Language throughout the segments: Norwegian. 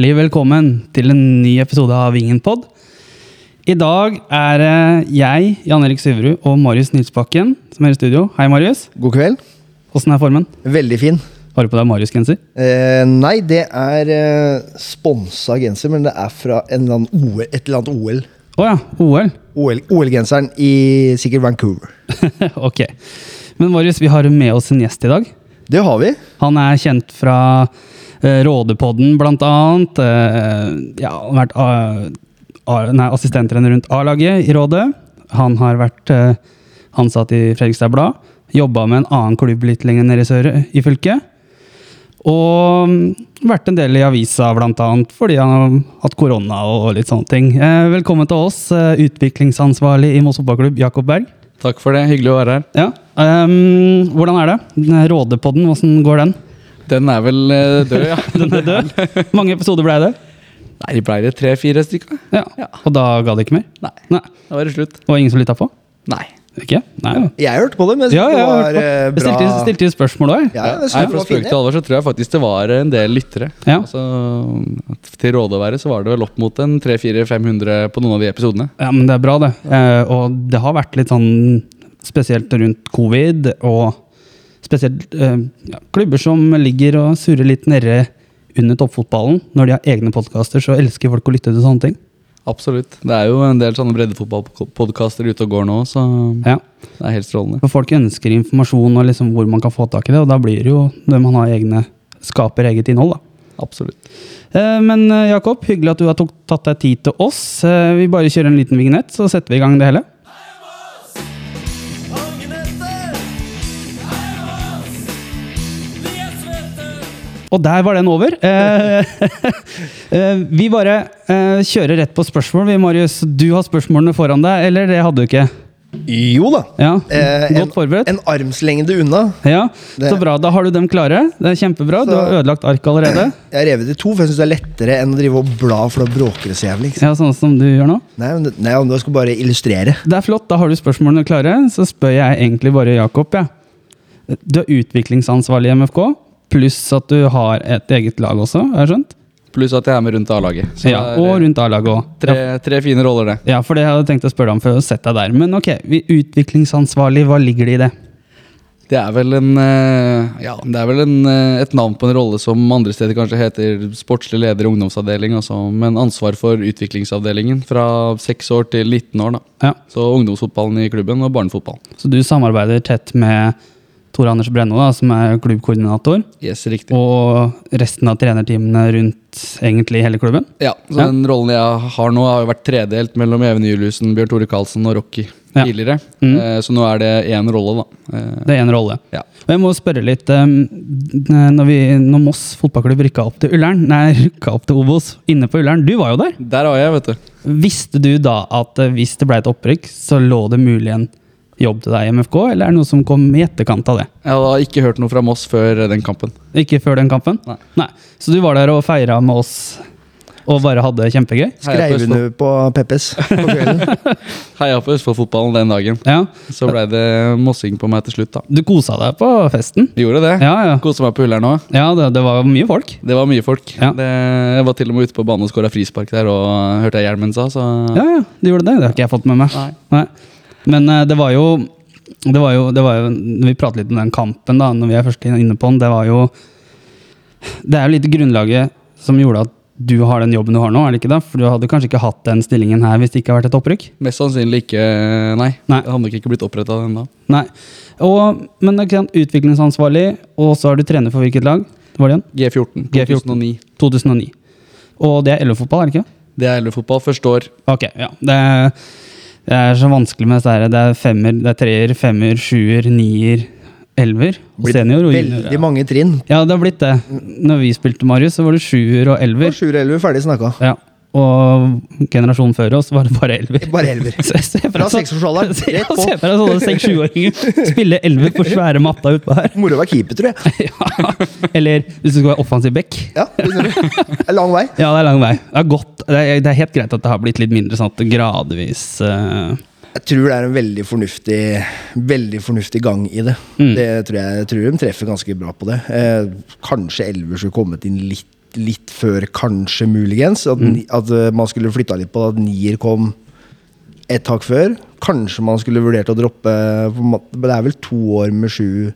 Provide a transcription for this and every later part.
Hjertelig velkommen til en ny episode av Vingenpod. I dag er det jeg, Jan Erik Syverud og Marius Nilsbakken som er i studio. Hei, Marius. God kveld. Åssen er formen? Veldig fin. Har du på deg Marius-genser? Eh, nei, det er eh, sponsa genser, men det er fra en eller OL, et eller annet OL. Å ja, OL. OL OL-genseren i sikkert Vancouver. ok. Men Marius, vi har med oss en gjest i dag. Det har vi. Han er kjent fra Rådepodden, blant annet. Eh, ja, han har vært nei, assistenttrener rundt A-laget i Rådet. Han har vært eh, ansatt i Fredrikstad Blad. Jobba med en annen klubb litt lenger nede i sør i fylket. Og mm, vært en del i avisa, blant annet, fordi han har hatt korona og litt sånne ting. Eh, velkommen til oss, eh, utviklingsansvarlig i Moss fotballklubb, Jakob Berg. Takk for det. Hyggelig å være her. Ja. Um, hvordan er det? Rådepodden, hvordan går den? Den er vel eh, død, ja. Den er død. Hvor mange episoder ble det? Nei, det ble det tre-fire stykker. Ja. Ja. Og da ga det ikke mer? Nei, Nei. da var det slutt. Og ingen som lytta på? Nei. Ikke? Nei. Jeg hørte på det, men jeg Ja, jeg det var bra... eh. Jeg bra. stilte, stilte jo spørsmål òg. Ja, ja, Nei, synes det fra var spøk fine. til alvor så tror jeg faktisk det var en del lyttere. Ja. Altså, til råde å være så var det vel opp mot en 300-400-500 på noen av de episodene. Ja, men det er bra, det. Eh, og det har vært litt sånn spesielt rundt covid, og spesielt eh, klubber som ligger og surrer litt nede under toppfotballen. Når de har egne podkaster, så elsker folk å lytte til sånne ting. Absolutt. Det er jo en del sånne breddefotballpodkaster ute og går nå, så Ja. det er helt strålende. For folk ønsker informasjon og liksom hvor man kan få tak i det, og da blir det jo når man har egne, skaper eget innhold. da. Absolutt. Eh, Men eh, Jakob, hyggelig at du har tatt deg tid til oss. Eh, Vi bare kjører en liten vignett, så setter vi i gang det hele. Og der var den over. Eh, eh, vi bare eh, kjører rett på spørsmål. Vi, Marius, du har spørsmålene foran deg, eller det hadde du ikke? Jo da. Ja, Godt forberedt. En armslengde unna. Ja, Så bra. Da har du dem klare. Det er kjempebra. Du har ødelagt arket allerede. Jeg har revet i to, for jeg syns det er lettere enn å drive og bla, for da bråker det så jævlig. Ja, Sånn som du gjør nå. Nei, men nei, du skal bare illustrere. Det er flott, da har du spørsmålene klare. Så spør jeg egentlig bare Jakob. Ja. Du er utviklingsansvarlig i MFK, pluss at du har et eget lag også, har jeg skjønt? Pluss at jeg er med rundt A-laget. Ja, og rundt A-laget òg. tre, tre fine roller, det. Ja, for det hadde jeg tenkt å spørre deg om før jeg setter deg der. Men ok, vi- utviklingsansvarlig, hva ligger det i det? Det er vel en eh, Ja, det er vel en, eh, et navn på en rolle som andre steder kanskje heter sportslig leder i ungdomsavdeling, altså, men ansvar for utviklingsavdelingen fra 6 år til 19 år. da. Ja, Så ungdomsfotballen i klubben og barnefotball. Så du samarbeider tett med Tor Anders Brenno, da, som er klubbkoordinator, Yes, riktig. og resten av trenerteamene rundt egentlig hele klubben? Ja, så Ja. Den rollen jeg har nå, har jo vært tredelt mellom Even Juliussen, Bjørn Tore Karlsen og Rocky Ja. tidligere. Mm. Eh, så nå er det én rolle, da. Eh, Det er en rolle. ja. Og jeg må spørre litt um, når, vi, når Moss fotballklubb rykka opp til Ullern, nei, rykka opp til Obos inne på Ullern, du var jo der. Der var jeg, vet du. Visste du da at eh, hvis det ble et opprykk, så lå det mulig en jobb til deg i MFK, eller er det noe som kom i etterkant av det? Jeg har ikke hørt noe fra Moss før den kampen. Ikke før den kampen? Nei. Så du var der og feira med oss og bare hadde det kjempegøy? Skreiv du på Peppes på kvelden. Heia på Østfold-fotballen den dagen. Ja. Så ble det mossing på meg til slutt, da. Du kosa deg på festen? Gjorde det. Ja, ja. Kosa meg på Ullern òg. Ja, det, det var mye folk. Det var mye folk. Ja. Det, jeg var til og med ute på banen og skåra frispark der og hørte jeg hjelmen sa, så Ja, ja, du gjorde det. Det har ikke jeg fått med meg. Nei. Nei. Men eh, det var jo det var jo, det var jo vi prater litt om den kampen, da, når vi er først inne på den, det var jo Det er jo litt grunnlaget som gjorde at du har den jobben du har nå, er det ikke det? For du hadde kanskje ikke hatt den stillingen her hvis det ikke hadde vært et opprykk? Mest sannsynlig ikke, nei. Nei. Det hadde nok ikke blitt oppretta ennå. Nei. Og, men det sant, utviklingsansvarlig, og så er du trener for hvilket lag? Var det igjen? G14. G14. 2009. 2009. 2009. Og det er LO-fotball, er det ikke? Det er LO-fotball. Første år. Ok, ja. Det er, det er så vanskelig med her. Det er femmer, det er treer, femmer, sjuer, nier, elver. Og senior og junior. Veldig mange trinn. Ja, det har blitt det. Når vi spilte Marius, så var det sjuer og elver. Og sjuer og elver, ferdig snakka. Ja. Og generasjonen før oss var det bare elver. Bare elver. Ser for Fra seksårsalderen, Se- rett. Se for deg sånne seks-sjuåringer spille elver på svære matta utpå her. Moro å være keeper, tror jeg. Ja. Eller hvis du skal være offensiv back. Ja, det er lang vei. Ja, det er lang vei. Det er, godt. Det er, det er helt greit at det har blitt litt mindre sånn at det gradvis uh... Jeg tror det er en veldig fornuftig, veldig fornuftig gang i det. Mm. Det tror jeg, jeg tror de treffer ganske bra på det. Eh, kanskje Elver skulle kommet inn litt litt før, kanskje, muligens. At, mm. at eh, man skulle flytta litt på at nier kom et tak før. Kanskje man skulle vurdert å droppe Det er vel to år med sju,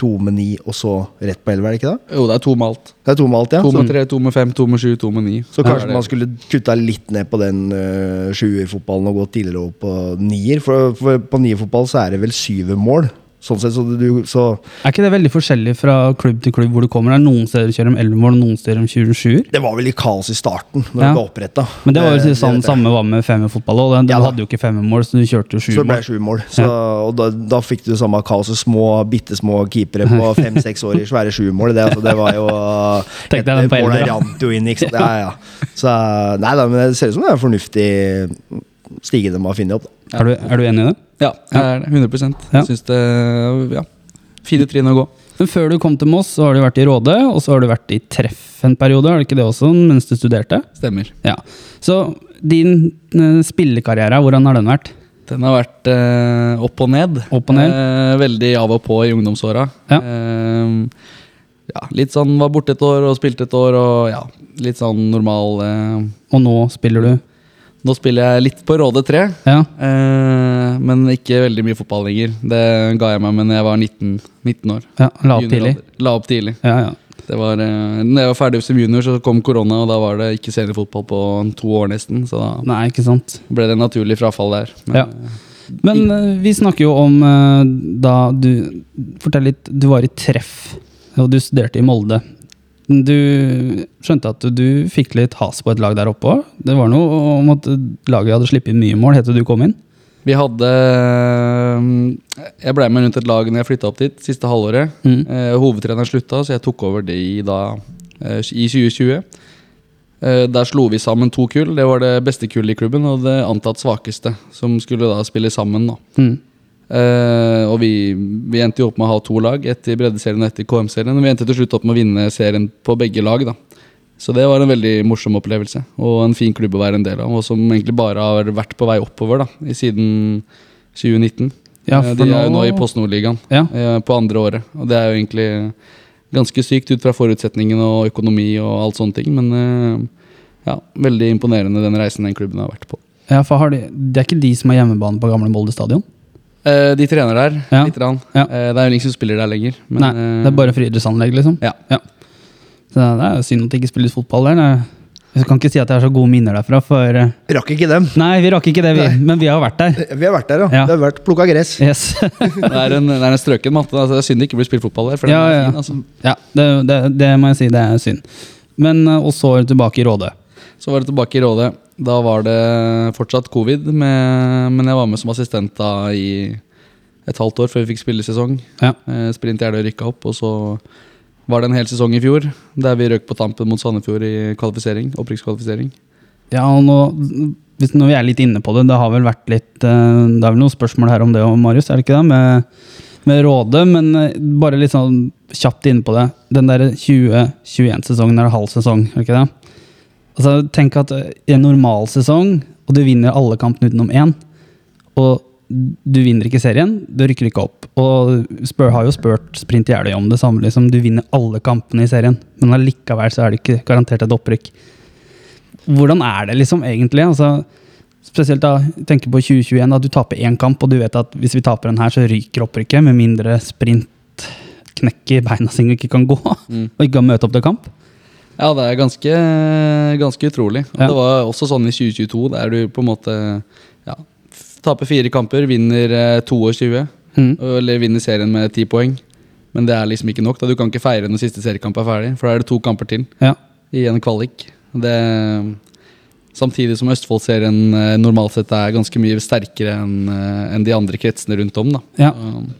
to med ni, og så rett på elleve, er det ikke det? Jo, det er to med alt. Det er to med alt, ja. To med tre, to med fem, to med sju, to med ni. så kanskje man skulle kutta litt ned på den uh, sjuerfotballen og gått tidligere over på nier. For, for på nierfotball så er det vel syvermål. Sånn sett, så du så Er ikke det veldig forskjellig fra klubb til klubb hvor du kommer? Det er Noen steder kjører de 11 mål, noen steder de 27-er. Det var vel i kaos i starten, når Ja. det ble opprettet. Men det var jo sånn samme var med femmerfotball òg. Du Ja hadde jo ikke femmermål, så du kjørte jo sju Så det ble mål. sju mål. Så, Og da, da fikk du samme kaoset. Små, bitte små keepere på fem-seks år i svære sjumål. Det, altså, det var jo et, da. rant jo inn, ikke sant. Ja, ja. Så nei da, men det ser ut som det er fornuftig stige de har funnet opp. Ja. Er, du, er du enig i det? Ja, jeg er det. 100 Ja. Syns det Ja. Fire trinn å gå. Men før du kom til Moss, så har du vært i Råde, og så har du vært i Treff en periode. Har du ikke det også, mens du studerte? Stemmer. Ja. Så din eh, spillekarriere, hvordan har den vært? Den har vært eh, opp og ned. Opp og ned. Eh, veldig av og på i ungdomsåra. Ja. Eh, ja, litt sånn var borte et år og spilte et år og ja, litt sånn normal eh. Og nå spiller du? Nå spiller jeg litt på Råde 3, Ja. eh, men ikke veldig mye fotball lenger. Det ga jeg meg med når jeg var 19, 19 år. ja la opp tidlig? La opp tidlig. Ja, ja. Det var, eh, når jeg var ferdig som junior, så kom korona, og da var det ikke seniorfotball på to år nesten. Så da Nei, ikke sant. ble det naturlig frafall der. Men, Ja. Men eh, vi snakker jo om eh, da du Fortell litt. Du var i Treff, og du studerte i Molde. Du skjønte at du, fikk litt has på et lag der oppe òg? Det var noe om at laget hadde sluppet inn mye mål til du kom inn? Vi hadde eh, Jeg ble med rundt et lag når jeg flytta opp dit, siste halvåret. Mm. Eh, hovedtreneren slutta, så jeg tok over det i, da, eh, i 2020. Eh, der slo vi sammen to kull. Det var det beste kullet i klubben og det antatt svakeste, som skulle da spille sammen. da. Mm. Eh, og vi, vi endte jo opp med å ha to lag, ett i breddeserien og ett i KM-serien. Og vi endte til slutt opp med å vinne serien på begge lag. da. Så det var en veldig morsom opplevelse, og en fin klubb å være en del av. Og som egentlig bare har vært på vei oppover da, i siden 2019. Ja, Eh, De er jo nå- i Post Nord-ligaen Ja. eh, på andre året. Og det er jo egentlig ganske sykt ut fra forutsetningene og økonomi og alt sånne ting. Men ja, veldig imponerende den reisen den klubben har vært på. Ja, for har de, det er ikke de som har hjemmebane på gamle Molde stadion? Eh, de trener der, Ja. lite grann. Ja. Uh, det er jo ingen som spiller der lenger. Men, Nei, det er bare friidrettsanlegg, liksom? Ja. Så det er jo synd at det ikke spilles fotball der. Jeg kan ikke si at jeg har så gode minner derfra, for eh, Rakk ikke dem. Nei, vi rakk ikke det, vi. Nei. Men vi har vært der. Vi har vært der, ja. Ja. Det har vært plukka gress. Yes. det, er en, det er en strøken matte. Altså, det er synd det ikke blir spilt fotball der. For den Ja, er fin, altså. ja, det, det, det må jeg si, det er synd. Men også og så tilbake i Råde. Så var det tilbake i Rådet. Da var det fortsatt covid, med, men jeg var med som assistent da i et halvt år før vi fikk spillesesong. Ja. Eh, Sprint Jeløya rykka opp, og så var det en hel sesong i fjor der vi røk på tampen mot Sandefjord i kvalifisering, opprykkskvalifisering. Ja, og nå, hvis, når vi er litt inne på det, det har vel vært litt eh, Det er vel noen spørsmål her om det òg, Marius, er det ikke det? Med, med Råde, men eh, bare litt sånn kjapt inne på det. Den der 2021-sesongen er halv sesong, er det ikke det? Altså, tenk at eh, i en normal sesong, og du vinner alle kampene utenom én, og du vinner ikke serien, du rykker ikke opp. Og Spør har jo spurt Sprint Jeløy om det samme, liksom. Du vinner alle kampene i serien, men allikevel så er det ikke garantert et opprykk. Hvordan er det liksom egentlig? Altså, spesielt da, tenker på 2021, at du taper én kamp, og du vet at hvis vi taper den her, så ryker opprykket, med mindre sprint knekker beina sine og ikke kan gå, og ikke kan møte opp til kamp. Ja, det er ganske, ganske utrolig. Og Ja. Det var også sånn i 2022, der du på en måte ja, taper fire kamper, vinner eh, 22, Mm. eller vinner serien med ti poeng. Men det er liksom ikke nok. da Du kan ikke feire når siste seriekamp er ferdig, for da er det to kamper til Ja. i en kvalik. Det, samtidig som Østfold-serien eh, normalt sett er ganske mye sterkere enn en de andre kretsene rundt om. da Ja. Um,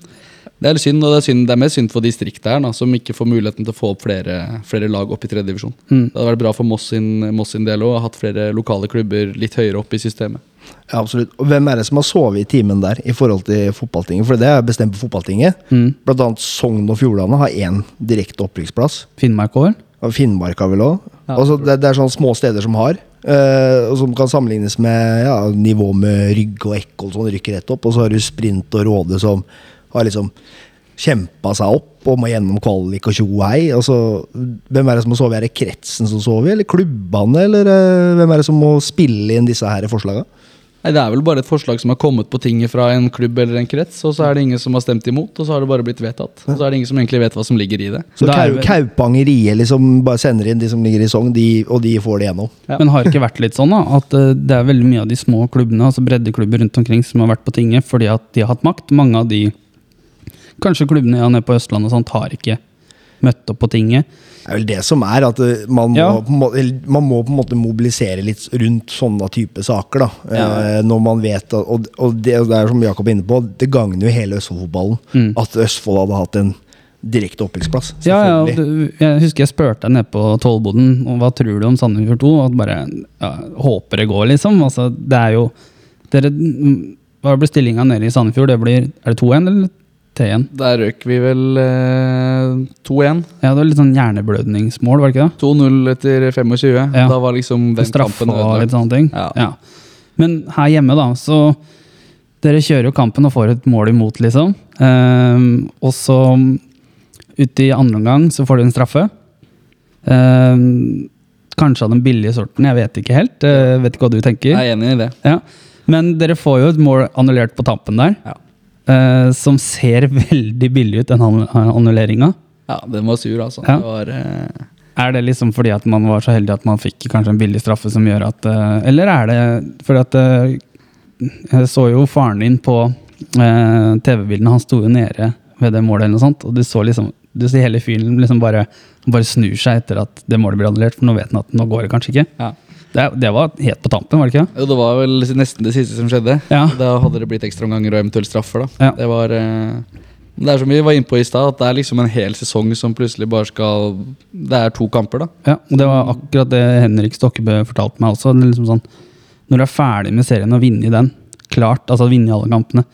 Det er litt synd, og det er, synd, det er mest synd for distriktet her, da, som ikke får muligheten til å få opp flere, flere lag opp i tredje divisjon. Mm. Det hadde vært bra for Moss sin, Moss sin del òg, hatt flere lokale klubber litt høyere opp i systemet. Ja, absolutt. Og hvem er det som har sovet i timen der i forhold til fotballtinget? For det er bestemt på fotballtinget. Mm. Blant annet Sogn og Fjordane har én direkte opprykksplass. Finnmark òg? Finnmark har vel òg. Ja. det, det er sånne små steder som har. Uh, og som kan sammenlignes med ja, nivå med Rygg og Ekkoll, som rykker rett opp. Og så har du Sprint og Råde som har liksom kjempa seg opp og må gjennom kvalik og tjo og hei. Altså, hvem er det som må sove? Er det kretsen som sover, eller klubbene? Eller eh, hvem er det som må spille inn disse her forslaga? Nei, Det er vel bare et forslag som har kommet på tinget fra en klubb eller en krets, og så er det ingen som har stemt imot, og så har det bare blitt vedtatt. Og så er det ingen som egentlig vet hva som ligger i det. Så det er vel- Kaupanger IE liksom bare sender inn de som ligger i Sogn, og de får det gjennom. Ja. Men har det ikke vært litt sånn da, at eh, det er veldig mye av de små klubbene, altså breddeklubber rundt omkring, som har vært på tinget fordi at de har hatt makt? Mange av de, kanskje klubbene ja, nede på Østlandet sånn, tar har ikke møtt opp på tinget. Det er vel det som er, at eh, man må, Ja. måte, man må på en måte mobilisere litt rundt sånne type saker. da Ja. eh, Når man vet at, Og, og det, det er som Jakob er inne på, det gagner jo hele Østfoldfotballen Mm. at Østfold hadde hatt en direkte opprykksplass. Ja, ja, og jeg husker jeg spurte deg nede på Tollboden om hva tror du om Sandefjord 2, og bare ja, håper det går, liksom. Altså, det er jo dere, Hva blir stillinga nede i Sandefjord? Det blir, er det 2-1 eller 3-1? Der røk vi vel eh, 2-1. Ja, det var litt sånn hjerneblødningsmål, var det ikke det? 2-0 etter 25. Ja. Da var liksom den kampen og litt ødelagt. sånne ting. Ja. Men her hjemme, da, så Dere kjører jo kampen og får et mål imot, liksom. Ehm, og så ute i andre omgang så får du en straffe. Ehm, kanskje av den billige sorten, jeg vet ikke helt. Uh, vet ikke hva du tenker. Jeg er enig i det. Ja. Men dere får jo et mål annullert på tampen der, Ja. Eh, som ser veldig billig ut, den annu- annulleringa. Ja, den var sur, altså. Ja. Det var, eh, Er det liksom fordi at man var så heldig at man fikk kanskje en billig straffe som gjør at eh, Eller er det fordi at eh, Jeg så jo faren din på eh, TV-bildene, han sto jo nede ved det målet eller noe sånt, og du så liksom du ser hele fyren liksom bare, bare snur seg etter at det målet blir annullert, for nå vet han at nå går det kanskje ikke. ja. Det, det var helt på tampen, var det ikke? Jo, det var vel nesten det siste som skjedde. Ja. Da hadde det blitt ekstraomganger og eventuelt straffer. Ja. Det var... eh, det er som vi var inne på i stad, at det er liksom en hel sesong som plutselig bare skal Det er to kamper, da. Ja, og det var akkurat det Henrik Stokkebø fortalte meg også. Liksom sånn, når du er ferdig med serien og vinner den, klart, altså vinne alle kampene,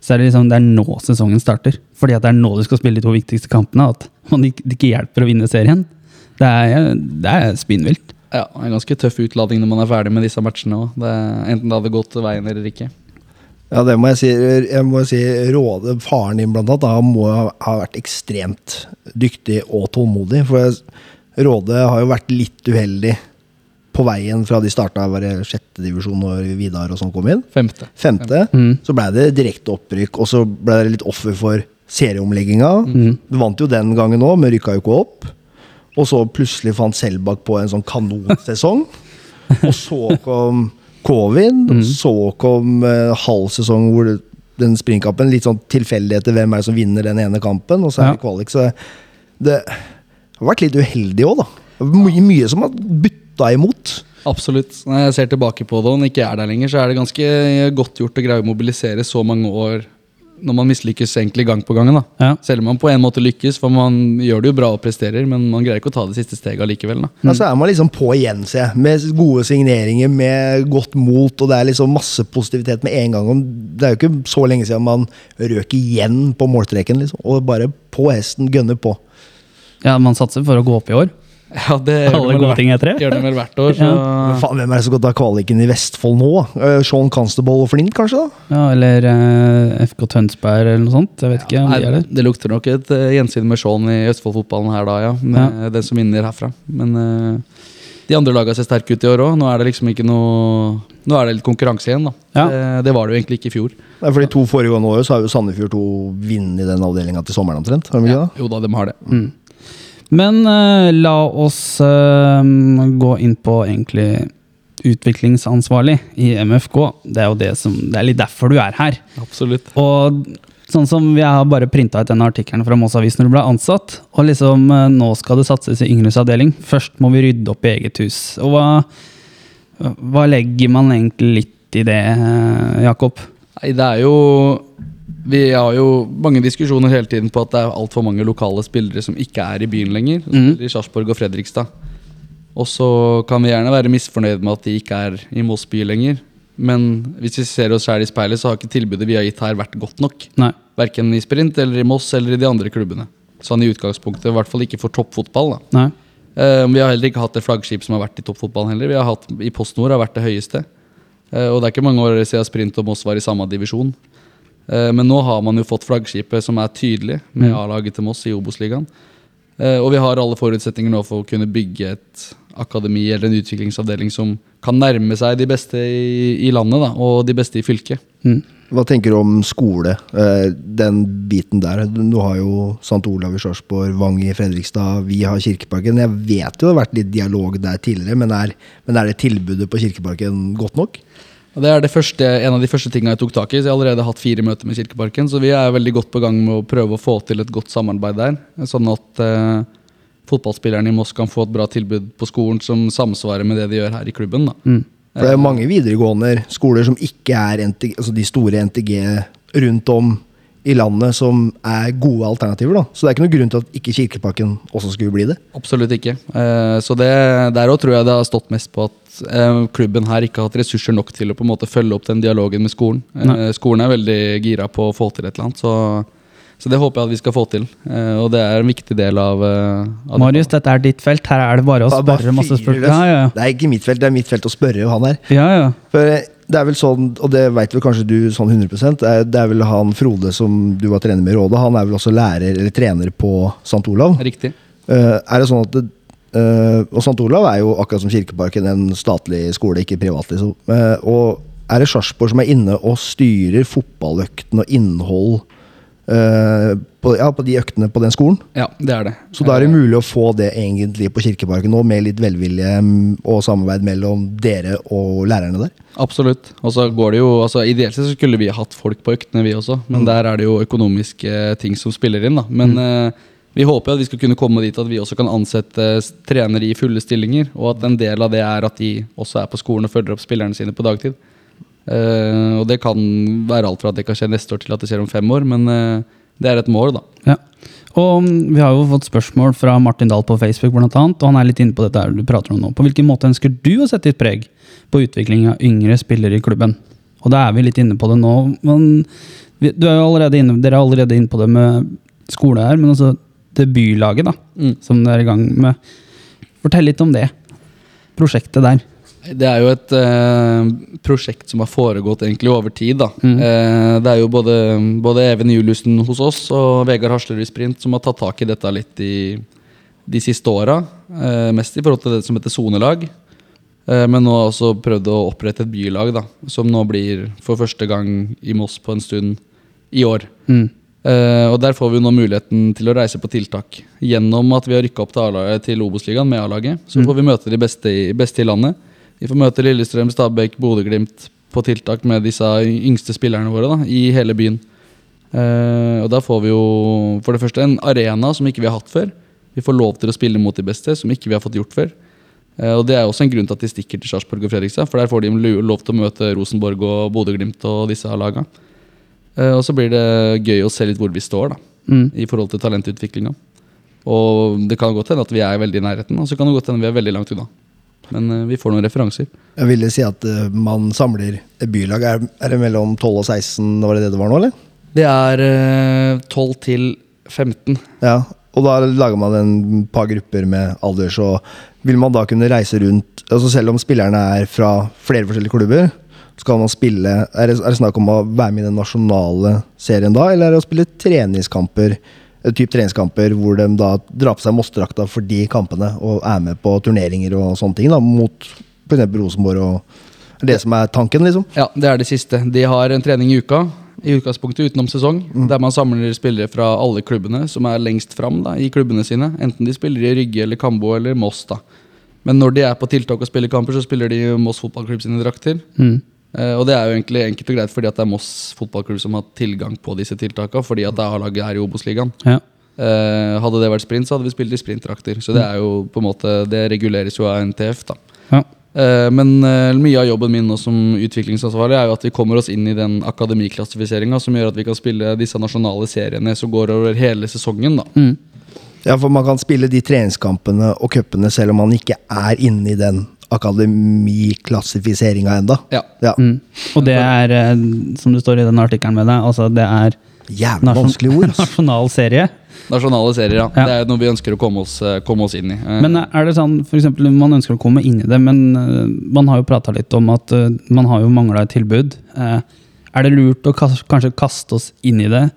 så er det liksom, det er nå sesongen starter. Fordi at det er nå du skal spille de to viktigste kampene, at man ikke, det ikke hjelper å vinne serien. Det er, det er spinnvilt. Ja, det er en ganske tøff utladning når man er ferdig med disse matchene òg. Enten det hadde gått veien eller ikke. Ja, det må jeg si. Jeg må si Råde, faren din blant annet, han må ha vært ekstremt dyktig og tålmodig. For jeg- Råde har jo vært litt uheldig på veien fra de starta var det sjette divisjon når Vidar og sånn kom inn. Femte. Femte. Mm. Så ble det direkte opprykk, og så ble det litt offer for serieomlegginga. Du vant jo den gangen òg, men rykka jo ikke opp. Og så plutselig fant Selbakk på en sånn kanonsesong. og så kom covid, og så kom uh, halv sesong hvor det, den springkampen Litt sånn tilfeldigheter hvem er det som vinner den ene kampen, og så er det kvalik. Så det har vært litt uheldig òg, da. Mye, mye som har butta imot. Absolutt. Når jeg ser tilbake på det og når jeg ikke er der lenger, så er det ganske godt gjort å greie å mobilisere så mange år når man mislykkes egentlig gang på gangen. da. Ja. Selv om man på en måte lykkes, for man gjør det jo bra og presterer, men man greier ikke å ta det siste steget allikevel. da. Ja, så er man liksom på igjen, ser jeg. Med gode signeringer, med godt mot, og det er liksom masse positivitet med en gang. Det er jo ikke så lenge siden man røk igjen på målstreken, liksom. Og bare på hesten, gønner på. Ja, man satser for å gå opp i år. Ja, det Alle det gode ting heter det. Gjør det vel hvert år, så Men faen, hvem er det som skal ta kvaliken i Vestfold nå? Uh, Sean Constable og Flint, kanskje? da? Ja, eller uh, FK Tønsberg eller noe sånt. Jeg vet ikke om Nei, de er det. det lukter nok et uh, gjensyn med Sean i Østfold-fotballen her da, ja. Med den som vinner herfra. Men uh, de andre lagene ser sterke ut i år òg. Nå er det liksom ikke noe Nå er det litt konkurranse igjen, da. Ja. Det, det var det jo egentlig ikke i fjor. Nei, for de to foregående årene så har jo Sandefjord 2 vunnet den avdelinga til sommeren omtrent. Har de ikke det? Jo da, de har det. Men eh, la oss eh, gå inn på egentlig utviklingsansvarlig i MFK. Det er jo det som, det er litt derfor du er her. Absolutt. Og sånn som vi har bare printa ut denne artikkelen fra Moss Avis når du ble ansatt, og liksom eh, nå skal det satses i yngres avdeling. Først må vi rydde opp i eget hus. Og hva, hva legger man egentlig litt i det, eh, Jakob? Nei, det er jo Vi har jo mange diskusjoner hele tiden på at det er altfor mange lokale spillere som ikke er i byen lenger. Mhm. I Sarpsborg og Fredrikstad. Og så kan vi gjerne være misfornøyd med at de ikke er i Moss by lenger. Men hvis vi ser oss selv i speilet, så har ikke tilbudet vi har gitt her vært godt nok. Nei. Verken i sprint eller i Moss eller i de andre klubbene. Sånn i utgangspunktet, i hvert fall ikke for toppfotball. da. Nei. Uh, vi har heller ikke hatt et flaggskip som har vært i toppfotballen heller. Vi har hatt I PostNord har vært det høyeste. Uh, og det er ikke mange år siden Sprint og Moss var i samme divisjon. Eh, men nå har man jo fått flaggskipet som er tydelig, med Mm. A-laget til Moss i Obos-ligaen. Eh, og vi har alle forutsetninger nå for å kunne bygge et akademi eller en utviklingsavdeling som kan nærme seg de beste i, i landet, da, og de beste i fylket. Mm. Hva tenker du om skole? Eh, Den biten der. Du har jo St. Olav i Sarpsborg, Vang i Fredrikstad, vi har Kirkeparken. Jeg vet jo det har vært litt dialog der tidligere, men er, men er det tilbudet på Kirkeparken godt nok? Det er det første, en av de første tingene jeg tok tak i. så Jeg har allerede hatt fire møter med Kirkeparken, så vi er veldig godt på gang med å prøve å få til et godt samarbeid der. Sånn at eh, fotballspillerne i Moss kan få et bra tilbud på skolen som samsvarer med det de gjør her i klubben. Mm. Det er jo mange videregående skoler som ikke er NTG, altså de store NTG rundt om i landet som er gode alternativer. da. Så det er ikke noen grunn til at ikke Kirkeparken også skulle bli det. Absolutt ikke. Eh, så det, der òg tror jeg det har stått mest på at eh, klubben her ikke har hatt ressurser nok til å på en måte følge opp den dialogen med skolen. Nei. Eh, skolen er veldig gira på å få til et eller annet, så, så det håper jeg at vi skal få til. Eh, og det er en viktig del av, av Marius, dette er ditt felt. Her er det bare å spørre masse spørsmål. Ja, ja. Det er ikke mitt felt, det er mitt felt å spørre han her. ja, ja. For det er vel sånn, og det veit vel kanskje du sånn 100 det er, det er vel han Frode som du var trener med i Rådet, han er vel også lærer eller trener på St. Olav. Riktig. Uh, er det sånn at det, uh, Og St. Olav er jo akkurat som Kirkeparken en statlig skole, ikke privat. liksom. Uh, og er det Sarpsborg som er inne og styrer fotballøkten og innhold på, ja, på de øktene på den skolen? Ja, det er det. Så da er det mulig å få det egentlig på Kirkeparken nå, med litt velvilje mm, og samarbeid mellom dere og lærerne der? Absolutt. Og så går det jo, altså Ideelt sett så skulle vi hatt folk på øktene, vi også. Men der er det jo økonomiske ting som spiller inn. da. Men eh, vi håper at vi skal kunne komme dit at vi også kan ansette s- trenere i fulle stillinger. Og at en del av det er at de også er på skolen og følger opp spillerne sine på dagtid. Eh, og det kan være alt fra at det kan skje neste år til at det skjer om fem år, men eh, det er et mål, da. Ja. Og mm, vi har jo fått spørsmål fra Martin Dahl på Facebook, blant annet, og han er litt inne på dette du prater om nå. På hvilken måte ønsker du å sette ditt preg på utvikling av yngre spillere i klubben? Og da er vi litt inne på det nå. Men er inne, dere er allerede inne på det med skole her, men altså debutlaget da, Mm. som dere er i gang med. Fortell litt om det. Prosjektet der. Det er jo et eh, prosjekt som har foregått egentlig over tid. da. Mm. Eh, det er jo både, både Even Juliussen hos oss og Vegard Haslerud i Sprint som har tatt tak i dette litt i de siste åra. Eh, mest i forhold til det som heter sonelag. Eh, men nå har også prøvd å opprette et bylag, da, som nå blir for første gang i Moss på en stund i år. Mm. Eh, og Der får vi nå muligheten til å reise på tiltak. Gjennom at vi har rykka opp til, til Obos-ligaen med A-laget. Så får vi møte de beste i, beste i landet. Vi får møte Lillestrøm, Stabæk, Bodø-Glimt på tiltak med disse yngste spillerne våre da, i hele byen. Uh, og Da får vi jo for det første en arena som ikke vi har hatt før. Vi får lov til å spille mot de beste, som ikke vi har fått gjort før. Uh, og Det er også en grunn til at de stikker til Sarpsborg og Fredrikstad. For der får de lov til å møte Rosenborg og Bodø-Glimt og disse laga. Uh, og så blir det gøy å se litt hvor vi står da, Mm. i forhold til talentutviklinga. Og det kan godt hende at vi er veldig i nærheten, og så kan det godt hende vi er veldig langt unna. Men eh, vi får noen referanser. Jeg ville si at eh, man samler bylag. Er, er det mellom 12 og 16, var det det det var nå, eller? Det er eh, 12 til 15. Ja, og da lager man en par grupper med alder, så vil man da kunne reise rundt altså Selv om spillerne er fra flere forskjellige klubber, skal man spille Er det, er det snakk om å være med i den nasjonale serien da, eller er det å spille treningskamper? Typ treningskamper hvor de da drar på seg Moss-drakta for de kampene og er med på turneringer og sånne ting, da, mot f.eks. Rosenborg og er det som er tanken, liksom? Ja, det er det siste. De har en trening i uka, i utgangspunktet utenom sesong, der man samler spillere fra alle klubbene som er lengst fram da, i klubbene sine. Enten de spiller i Rygge eller Kambo eller Moss. da. Men når de er på tiltak og spiller kamper, så spiller de Moss fotballklubb sine drakter. Mm. Eh, og det er jo egentlig enkelt og greit fordi at det er Moss fotballklubb som har tilgang på disse tiltakene, fordi at A-laget her i Obos-ligaen. Ja. Eh, hadde det vært sprint, så hadde vi spilt i sprintdrakter. Så det er jo på en måte, det reguleres jo av NTF. da. Ja. Eh, men mye av jobben min nå som utviklingsansvarlig er jo at vi kommer oss inn i den akademiklassifiseringa som gjør at vi kan spille disse nasjonale seriene som går over hele sesongen. da. Mm. Ja, for man kan spille de treningskampene og cupene selv om man ikke er inne i den akademiklassifiseringa enda. Ja. Ja. Mm. Og det er, eh, som det står i den artikkelen med deg, altså det er Jævlig vanskelige ord. nasjonal serie. Nasjonale serier, ja. Ja. Det er noe vi ønsker å komme oss, eh, komme oss inn i. Eh, Men er det sånn, for eksempel, man ønsker å komme inn i det, men man har jo prata litt om at man har jo mangla et tilbud. Er det lurt å kanskje kaste oss inn i det?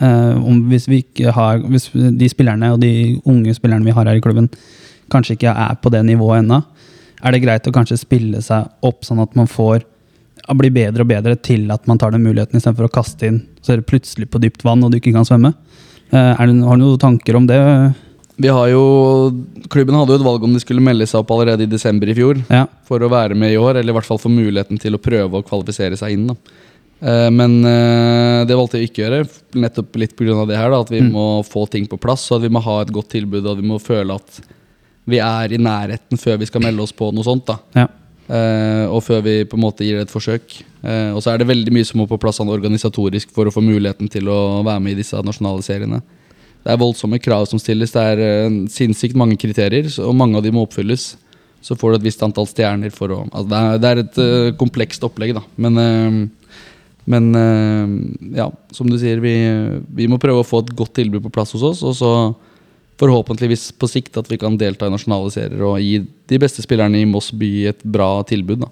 eh, om hvis vi ikke har Hvis de spillerne og de unge spillerne vi har her i klubben, kanskje ikke er på det nivået ennå, er det greit å kanskje spille seg opp sånn at man får blir bedre og bedre til at man tar den muligheten istedenfor å kaste inn, så er det plutselig på dypt vann og du ikke kan svømme? Eh, det, har du noen tanker om det? Vi har jo, Klubben hadde jo et valg om de skulle melde seg opp allerede i desember i fjor Ja. for å være med i år, eller i hvert fall få muligheten til å prøve å kvalifisere seg inn. da. Eh, Men eh, det valgte vi ikke å gjøre, nettopp litt pga. det her. da, At vi Mm. må få ting på plass, og at vi må ha et godt tilbud. Og at vi må føle at vi er i nærheten før vi skal melde oss på noe sånt. da. Ja. Uh, og før vi på en måte gir det et forsøk. Uh, og så er det veldig mye som må på plass sånn organisatorisk for å få muligheten til å være med i disse nasjonale seriene. Det er voldsomme krav som stilles. Det er uh, sinnssykt mange kriterier, og mange av de må oppfylles. Så får du et visst antall stjerner for å altså det, er, det er et komplekst opplegg, da. Men, men ja, som du sier, vi, vi må prøve å få et godt tilbud på plass hos oss. Og så forhåpentligvis på sikt at vi kan delta i nasjonale serier og gi de beste spillerne i Moss by et bra tilbud. da.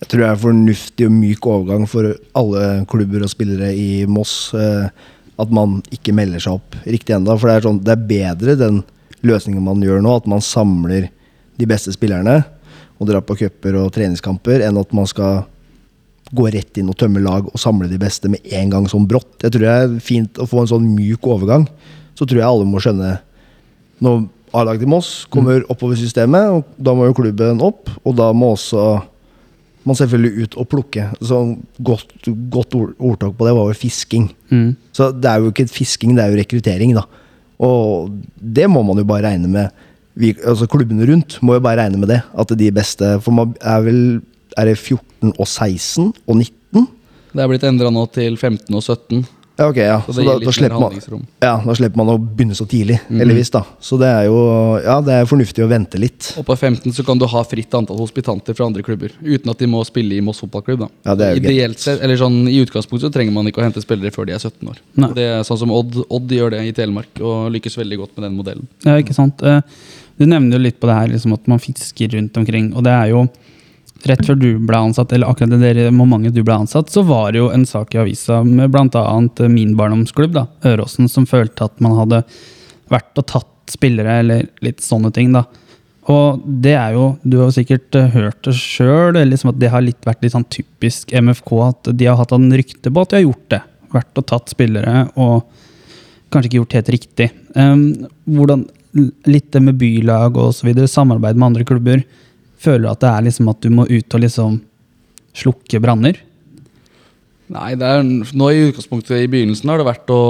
Jeg tror det er fornuftig og myk overgang for alle klubber og spillere i Moss. Eh, at man ikke melder seg opp riktig enda For det er, sånn, det er bedre den løsningen man gjør nå, at man samler de beste spillerne og drar på cuper og treningskamper, enn at man skal gå rett inn og tømme lag og samle de beste med en gang sånn brått. Jeg tror det er fint å få en sånn myk overgang. Så tror jeg alle må skjønne når A-laget til Moss kommer oppover systemet, og da må jo klubben opp, og da må også man selvfølgelig ut og plukke. Så godt, godt ord, ordtak på det var jo fisking. Mm. Så det er jo ikke fisking, det er jo rekruttering, da. Og det må man jo bare regne med. Vi, altså Klubbene rundt må jo bare regne med det. At det er de beste For man er vel Er det 14 og 16 og 19? Det er blitt endra nå til 15 og 17, Ja, ok, ja. så Så da, da, slipper man, ja, da slipper man å begynne så tidlig, Mm. heldigvis, da. Så det er jo Ja, det er fornuftig å vente litt. Og på 15 så kan du ha fritt antall hospitanter fra andre klubber, uten at de må spille i Moss fotballklubb. da. Ja, det er jo. Ideelt sett, eller sånn I utgangspunktet så trenger man ikke å hente spillere før de er 17 år. Nei. Det er sånn som Odd, Odd gjør det i Telemark, og lykkes veldig godt med den modellen. Ja, ikke sant. Eh, Du nevner jo litt på det her, liksom at man fisker rundt omkring. Og det er jo rett før du ble ansatt, eller akkurat det momentet du ble ansatt, så var det jo en sak i avisa med bl.a. min barndomsklubb, da, Øråsen, som følte at man hadde vært og tatt spillere, eller litt sånne ting, da. Og det er jo, du har jo sikkert eh, hørt det sjøl, liksom at det har litt vært litt sånn typisk MFK, at de har hatt en rykte på at de har gjort det. Vært og tatt spillere, og kanskje ikke gjort helt riktig. Um, hvordan, litt det med bylag og så videre, samarbeid med andre klubber. Føler du at det er liksom at du må ut og liksom slukke branner? Nei, det er, nå i utgangspunktet i begynnelsen har det vært å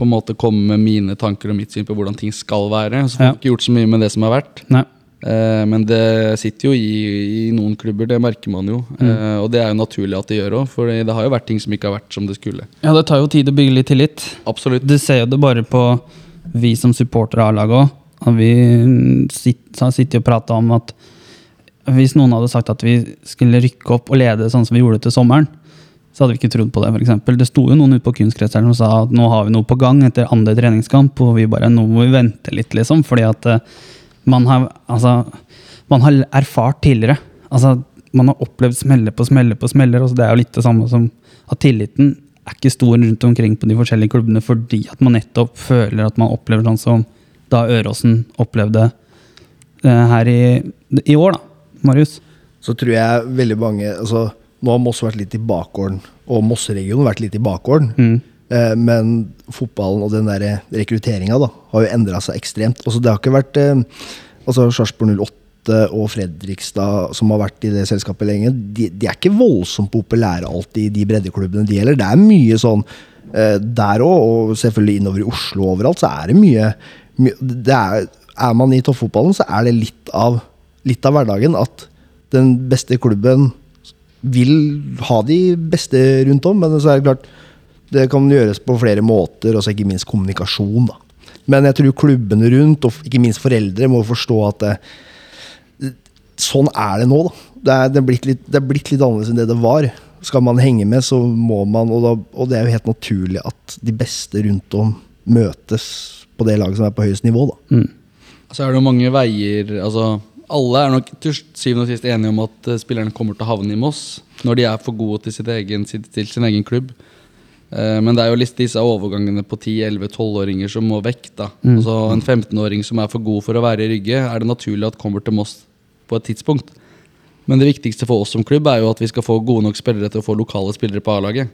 på en måte komme med mine tanker og mitt syn på hvordan ting skal være. Så får Ja. ikke gjort så mye med det som har vært. Nei. Eh, men det sitter jo i, i noen klubber, det merker man jo. Eh, og det er jo naturlig at det gjør òg, for det har jo vært ting som ikke har vært som det skulle. Ja, det tar jo tid å bygge litt tillit. Absolutt. Du ser jo det bare på vi som supportere av laget òg. Vi sitter og prata om at hvis noen hadde sagt at vi skulle rykke opp og lede sånn som vi gjorde til sommeren, så hadde vi ikke trodd på det. Eksempel. det sto jo noen ute på kunstgresseren som sa at nå har vi noe på gang etter andre treningskamp, og vi bare nå må vi vente litt, liksom. Fordi at eh, man har, altså, man har erfart tidligere. Altså, man har opplevd smeller på smeller på smeller. og Det er jo litt det samme som at tilliten er ikke stor rundt omkring på de forskjellige klubbene fordi at man nettopp føler at man opplever sånn som da Øråsen opplevde eh, her i, i år, da. Marius. Så tror jeg veldig mange altså, Nå har Moss vært litt i bakgården, og Mosseregionen vært litt i bakgården. Mm. Eh, men fotballen og den der rekrutteringa har jo endra seg ekstremt. Altså, det har ikke vært eh, altså Sarpsborg 08 og Fredrikstad, som har vært i det selskapet lenge, de, de er ikke voldsomt populære alltid, de breddeklubbene de gjelder. Det er mye sånn eh, der òg, og selvfølgelig innover i Oslo og overalt, så er det mye, er, er man i toppfotballen, så er det litt av, litt av hverdagen at den beste klubben vil ha de beste rundt om, men så er det klart det kan gjøres på flere måter, og ikke minst kommunikasjon. da. Men jeg tror klubbene rundt, og ikke minst foreldre, må forstå at det, sånn er det nå. Det er, det, er litt, det er blitt litt annerledes enn det det var. Skal man henge med, så må man, og, da, og det er jo helt naturlig at de beste rundt om møtes på det laget som er på høyest nivå. da. Mm. Så er det jo mange veier altså alle er nok til syvende og sist enige om at eh, spillerne kommer til å havne i Moss når de er for gode til, sitt egen, til sin egen klubb. Eh, Men det er jo litt disse overgangene på 10-11-12-åringer som må vekk. da. Altså En 15-åring som er for god for å være i Rygge, er det naturlig at kommer til Moss på et tidspunkt. Men det viktigste for oss som klubb er jo at vi skal få gode nok spillere til å få lokale spillere på A-laget.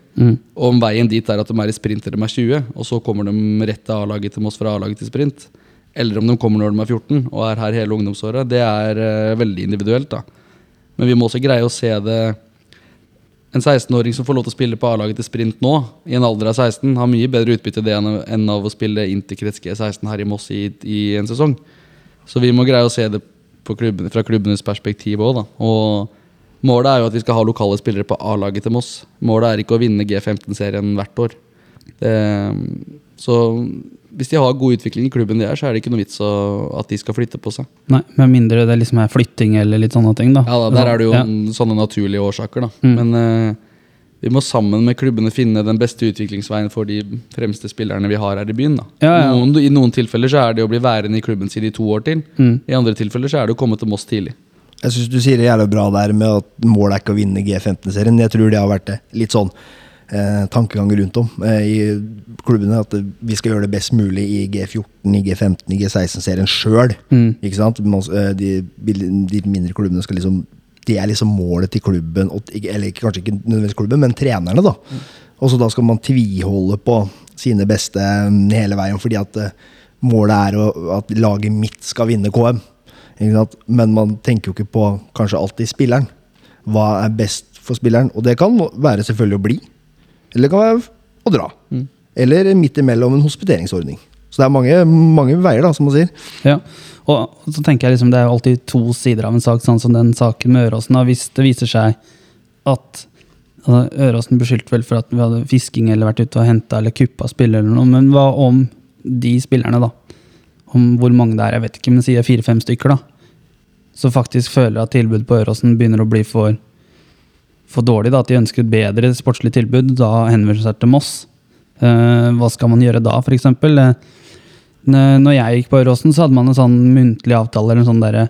Og om veien dit er at de er i sprint til de er 20, og så kommer de rett til A-laget til Moss fra A-laget til sprint, eller om de kommer når de er 14 og er her hele ungdomsåret, det er uh, veldig individuelt. da. Men vi må også greie å se det En 16-åring som får lov til å spille på A-laget til sprint nå, i en alder av 16, har mye bedre utbytte det enn av å spille inn til G16 her i Moss i, i en sesong. Så vi må greie å se det klubben, fra klubbenes perspektiv òg, da. Og målet er jo at vi skal ha lokale spillere på A-laget til Moss. Målet er ikke å vinne G15-serien hvert år. Det, så hvis de har god utvikling i klubben de er, så er det ikke noe vits at de skal flytte på seg. Nei, Med mindre det liksom er flytting eller litt sånne ting, da. Ja, da, Der er det jo Ja. sånne naturlige årsaker, da. Mm. Men eh, vi må sammen med klubbene finne den beste utviklingsveien for de fremste spillerne vi har her i byen. da. Ja, ja. Noen, I noen tilfeller så er det å bli værende i klubben sin i to år til. Mm. I andre tilfeller så er det å komme til Moss tidlig. Jeg syns du sier det jævlig bra der med at målet er ikke å vinne G15-serien. Jeg tror det har vært det. litt sånn eh, tankegang rundt om eh, i klubbene. At vi skal gjøre det best mulig i G14, i G15, i G16-serien sjøl. Mm. Ikke sant? Eh, de, de mindre klubbene skal liksom Det er liksom målet til klubben, eller kanskje ikke nødvendigvis klubben, men trenerne, da. Og så da skal man tviholde på sine beste mm, hele veien, fordi at eh, målet er å, at laget mitt skal vinne KM. Men man tenker jo ikke på kanskje alltid spilleren. Hva er best for spilleren? Og det kan være selvfølgelig å bli, eller det kan være å dra. Eller midt imellom en hospiteringsordning. Så det er mange, mange veier, da, som man sier. Ja, og så tenker jeg liksom det er jo alltid to sider av en sak, sånn som den saken med Øråsen. Hvis det viser seg at altså, Øråsen beskyldte vel for at vi hadde fisking eller vært ute og henta eller kuppa spillere eller noe, men hva om de spillerne, da? Om hvor mange det er, jeg vet ikke, men sier fire-fem stykker, da. Så faktisk føler at tilbudet på Øråsen begynner å bli for, for dårlig, da. At de ønsker et bedre sportslig tilbud. Da henvender de seg til Moss. Eh, hva skal man gjøre da, f.eks.? N- Når jeg gikk på Øråsen, så hadde man en sånn muntlig avtale, eller en sånn derre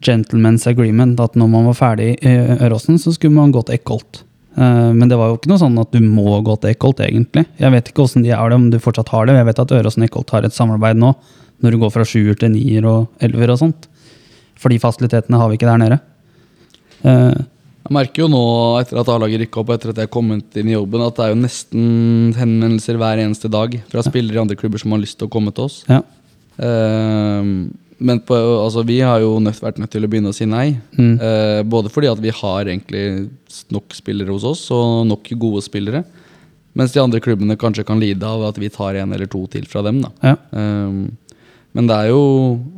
gentleman's agreement, at når man var ferdig i Øråsen, så skulle man gå til Eckholt. Eh, Men det var jo ikke noe sånn at du må gå til Eckholt, egentlig. Jeg vet ikke hvordan de er det, om du fortsatt har det. Jeg vet at Øråsen Eckholt har et samarbeid nå, når du går fra sjuer til nier og elver og sånt. For de fasilitetene har vi ikke der nede. Jeg merker jo nå, etter at A-laget rykka opp, og etter at jeg kommet inn i jobben, at det er jo nesten henvendelser hver eneste dag fra spillere i andre klubber som har lyst til å komme til oss. ja. Uh, men på, altså, vi har jo nødt, vært nødt til å begynne å si nei. Mm. Uh, både fordi at vi har egentlig nok spillere hos oss, og nok gode spillere. Mens de andre klubbene kanskje kan lide av at vi tar en eller to til fra dem. ja. Um, men det er jo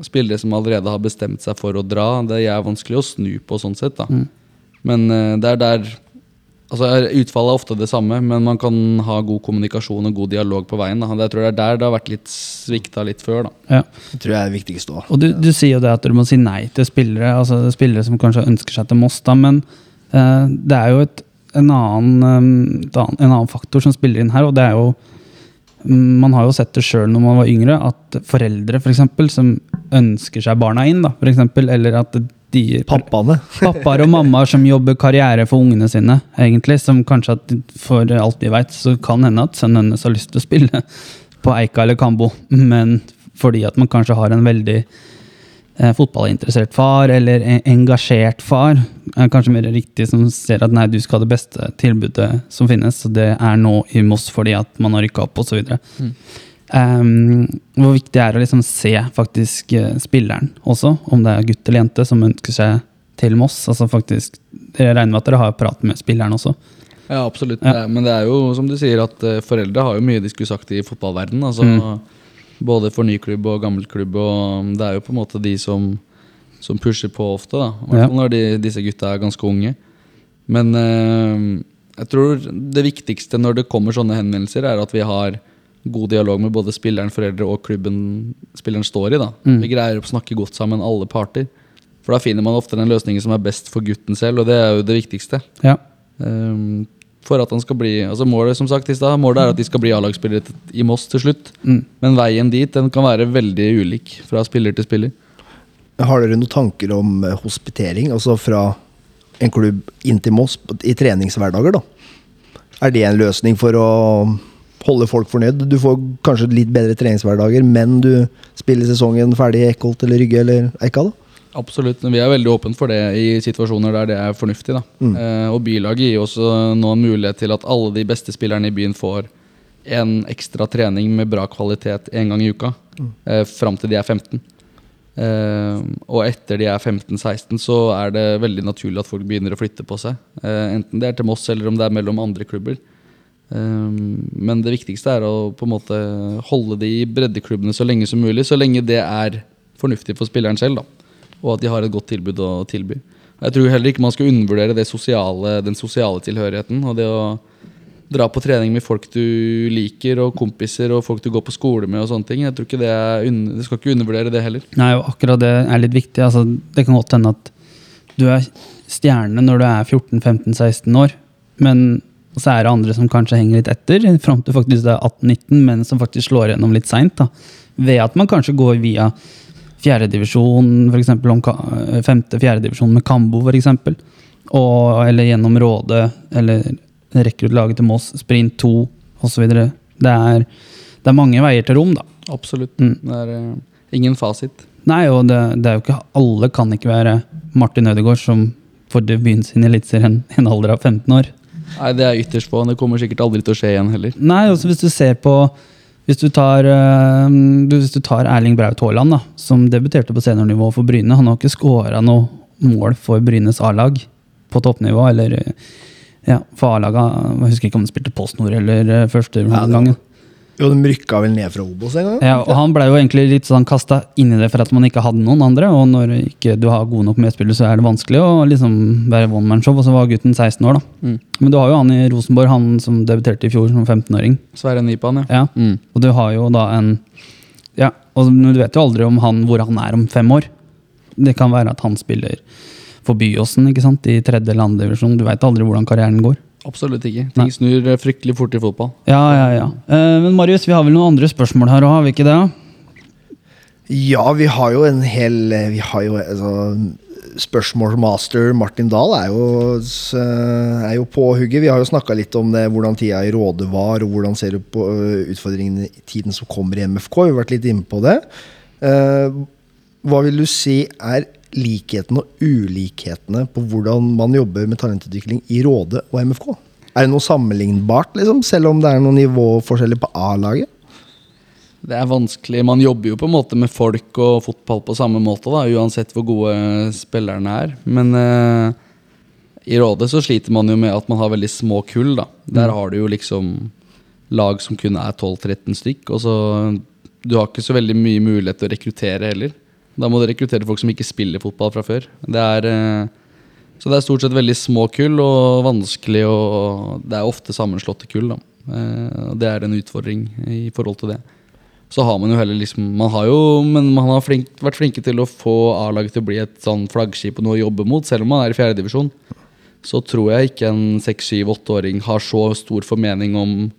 spillere som allerede har bestemt seg for å dra. Det er vanskelig å snu på sånn sett. da. Men eh, det er der altså Utfallet er ofte det samme, men man kan ha god kommunikasjon og god dialog på veien. Da. Jeg tror det er der det har vært litt svikta litt før. da. ja. Det tror jeg er det viktigste òg. Og du, du sier jo det at du må si nei til spillere, altså spillere som kanskje ønsker seg til Moss, da, men uh, det er jo et, en, annen, um, en annen faktor som spiller inn her, og det er jo Man har jo sett det sjøl når man var yngre, at foreldre for eksempel, som ønsker seg barna inn, da, for eksempel, eller at de Pappaene. Pappaer og mammaer som jobber karriere for ungene sine, egentlig, som kanskje at for alt de veit, så kan hende at sønnen hennes har lyst til å spille på Eika eller Kambo, men fordi at man kanskje har en veldig eh, fotballinteressert far, eller en engasjert far, kanskje mer riktig, som ser at nei, du skal ha det beste tilbudet som finnes, og det er nå i Moss fordi at man har rykka opp, osv. Um, hvor viktig det er å liksom se faktisk eh, spilleren også, om det er gutt eller jente som ønsker seg til Moss. Altså faktisk, Jeg regner med at dere har pratet med spilleren også. Ja, absolutt. Ja. Men det er jo som du sier, at eh, foreldre har jo mye de skulle sagt i fotballverdenen. Altså, Mm. Både for ny klubb og gammel klubb. Og det er jo på en måte de som, som pusher på ofte. da I hvert Ja. fall når de, disse gutta er ganske unge. Men eh, jeg tror det viktigste når det kommer sånne henvendelser, er at vi har god dialog med både spilleren, foreldre og klubben spilleren står i. da Mm. Vi greier å snakke godt sammen, alle parter. For da finner man ofte den løsningen som er best for gutten selv, og det er jo det viktigste. Ja. Um, for at han skal bli altså Målet som sagt i sted, målet er at de skal bli A-lagsspillere i Moss til slutt. Mm. Men veien dit den kan være veldig ulik fra spiller til spiller. Har dere noen tanker om eh, hospitering? Altså fra en klubb inn til Moss i treningshverdager, da? Er det en løsning for å holde folk fornøyd? Du får kanskje litt bedre treningshverdager, men du spiller sesongen ferdig i Eckholt eller Rygge eller Eika, da? Absolutt. Vi er veldig åpne for det i situasjoner der det er fornuftig. da. Mm. Eh, og Bylaget gir også nå mulighet til at alle de beste spillerne i byen får en ekstra trening med bra kvalitet én gang i uka. Eh, fram til de er 15. Eh, og etter de er 15-16, så er det veldig naturlig at folk begynner å flytte på seg. Eh, enten det er til Moss eller om det er mellom andre klubber. Eh, men det viktigste er å på en måte holde de i breddeklubbene så lenge som mulig. Så lenge det er fornuftig for spilleren selv, da. Og at de har et godt tilbud å tilby. Jeg tror heller ikke man skal undervurdere sosiale, den sosiale tilhørigheten. Og det å dra på trening med folk du liker, og kompiser og folk du går på skole med. og sånne ting. Jeg tror ikke det er Du skal ikke undervurdere det heller. Nei, og akkurat det er litt viktig. Altså, det kan godt hende at du er stjerne når du er 14-15-16 år, men så er det andre som kanskje henger litt etter, fram til faktisk det er 18-19, men som faktisk slår gjennom litt seint. Ved at man kanskje går via fjerdedivisjon, f.eks. ka- femte-fjerdedivisjon med Kambo, f.eks. Eller gjennom Råde, eller rekker ut laget til Moss, Sprint 2 osv. Det, er- det er mange veier til rom, da. Absolutt. Mm. Det er eh, ingen fasit. Nei, og det, det er jo ikke alle kan ikke være Martin Ødegaard, som får debuten sin i Eliteserien i en alder av 15 år. Nei, Det er ytterst få. Det kommer sikkert aldri til å skje igjen heller. Nei, også hvis du ser på Hvis du tar, øh, hvis du tar Erling Braut Haaland, som debuterte på seniornivå for Bryne Han har ikke skåra noe mål for Brynes A-lag på toppnivå, eller øh, ja, for A-laget. Jeg husker ikke om han spilte PostNord eller øh, første Ja, det var- gangen. Jo, de rykka vel ned fra Obos en gang? Ja, og han ble jo egentlig litt sånn kasta inn i det for at man ikke hadde noen andre. Og når ikke du har gode nok medspillere, så er det vanskelig å liksom være one man show. Og så var gutten 16 år, da. Mm. Men du har jo han i Rosenborg, han som debuterte i fjor som 15-åring. Sverre Nipan, ja. Ja. Mm. Og du har jo da en Ja, og du vet jo aldri om han, hvor han er om fem år. Det kan være at han spiller for Byåsen ikke sant? i tredje eller andre divisjon. Du veit aldri hvordan karrieren går. Absolutt ikke. Nei. Ting snur eh, fryktelig fort i fotball. Ja, ja, ja. Eh, men Marius, vi har vel noen andre spørsmål her òg, har vi ikke det? Ja, vi har jo en hel Vi har jo altså, Spørsmålsmaster Martin Dahl er jo, er jo på hugget. Vi har jo snakka litt om det, hvordan tida i Råde var, og hvordan ser du på utfordringene i tiden som kommer i MFK. Vi har vært litt inne på det. Hva vil du si er likhetene og ulikhetene på hvordan man jobber med talentutvikling i Råde og MFK? Er det noe sammenlignbart, liksom, selv om det er noen nivåforskjeller på A-laget? Det er vanskelig. Man jobber jo på en måte med folk og fotball på samme måte, da, uansett hvor gode spillerne er. Men eh, i Råde så sliter man jo med at man har veldig små kull. da. Der har du jo liksom lag som kun er 12-13 stykk. og så Du har ikke så veldig mye mulighet til å rekruttere heller. Da må du rekruttere folk som ikke spiller fotball fra før. Det er, eh, så det er stort sett veldig små kull og vanskelig og Det er ofte sammenslåtte kull. da. Eh, Det er en utfordring i forhold til det. Så har man jo heller liksom Man har jo Men man har flink, vært flinke til å få A-laget til å bli et sånn flaggskip og noe å jobbe mot, selv om man er i fjerdedivisjon. Så tror jeg ikke en 6-7-8-åring har så stor formening om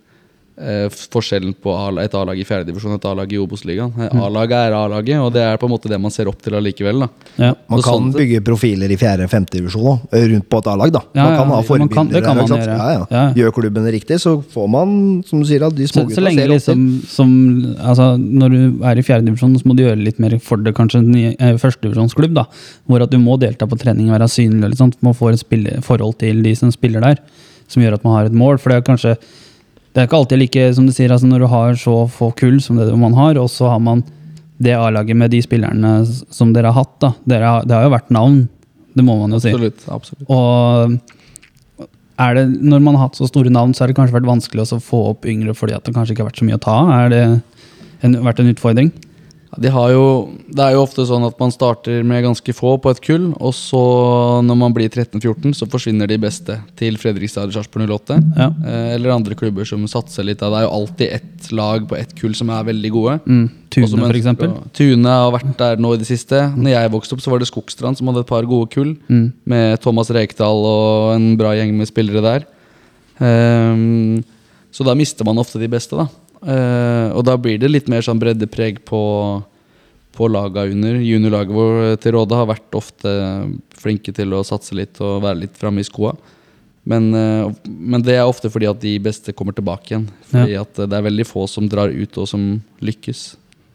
eh, forskjellen på et A-lag i fjerdedivisjon og et A-lag i Obos-ligaen. Eh, A-laget er A-laget, og det er på en måte det man ser opp til allikevel. da. Ja. Man kan sånn bygge profiler i 4.-5. divisjon også, rundt på et A-lag. da Ja, Man kan ja, ha ja, kan- forbilder. det kan man gjøre. Ja. Gjør klubben det riktig, så får man, som du sier, de smågutta så lenge ser opp til. liksom, som, altså, Når du er i fjerdedivisjon, så må du gjøre litt mer for det, kanskje en eh, førstedivisjonsklubb. da, Hvor at du må delta på trening og være synlig. Eller sånt, må få et spille, forhold til de som spiller der, som gjør at man har et mål. For det er kanskje det er ikke alltid like, som du sier, altså når du har så få kull som det man har, og så har man det A-laget med de spillerne som dere har hatt. da, har, Det har jo vært navn, det må man jo si. Absolutt. Og er det, når man har hatt så store navn, så har det kanskje vært vanskelig å få opp yngre fordi at det kanskje ikke har vært så mye å ta av. Har det en, vært en utfordring? De har jo, det er jo ofte sånn at man starter med ganske få på et kull, og så når man blir 13-14, så forsvinner de beste til Fredrikstad eller Sarpsborg 08. Ja. Eh, eller andre klubber som satser litt. Det er jo alltid ett lag på ett kull som er veldig gode. Mm. Tune, for eksempel. Tune har vært der nå i det siste. Når jeg vokste opp, så var det Skogstrand som hadde et par gode kull. Mm. Med Thomas Rekdal og en bra gjeng med spillere der. Um, så da mister man ofte de beste, da. Eh, og da blir det litt mer sånn breddepreg på, på laga under. Juniorlaget vår til Råde har vært ofte flinke til å satse litt og være litt framme i skoa. Men, eh, men det er ofte fordi at de beste kommer tilbake igjen. Fordi at det er veldig få som drar ut og som lykkes.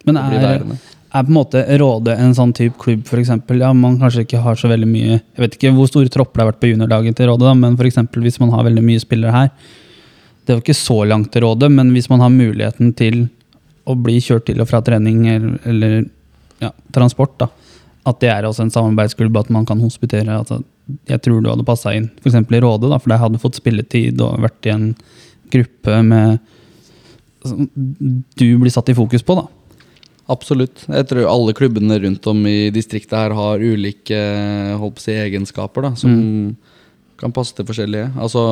Men er, er på en måte Råde en sånn type klubb, f.eks.? Ja, man kanskje ikke har så veldig mye Jeg vet ikke hvor store tropper det har vært på juniorlaget til Råde, da, men eksempel hvis man har veldig mye spillere her Det er jo ikke så langt til rådet, men hvis man har muligheten til å bli kjørt til og fra trening eller, eller ja, transport, da, at det er også en samarbeidsklubb, at man kan hospitere. Altså, jeg tror du hadde passa inn f.eks. i Råde, da, for der hadde du fått spilletid og vært i en gruppe med som du blir satt i fokus på, da. Absolutt. Jeg tror alle klubbene rundt om i distriktet her har ulike holdt på å si, egenskaper da, som kan passe til forskjellige. Altså,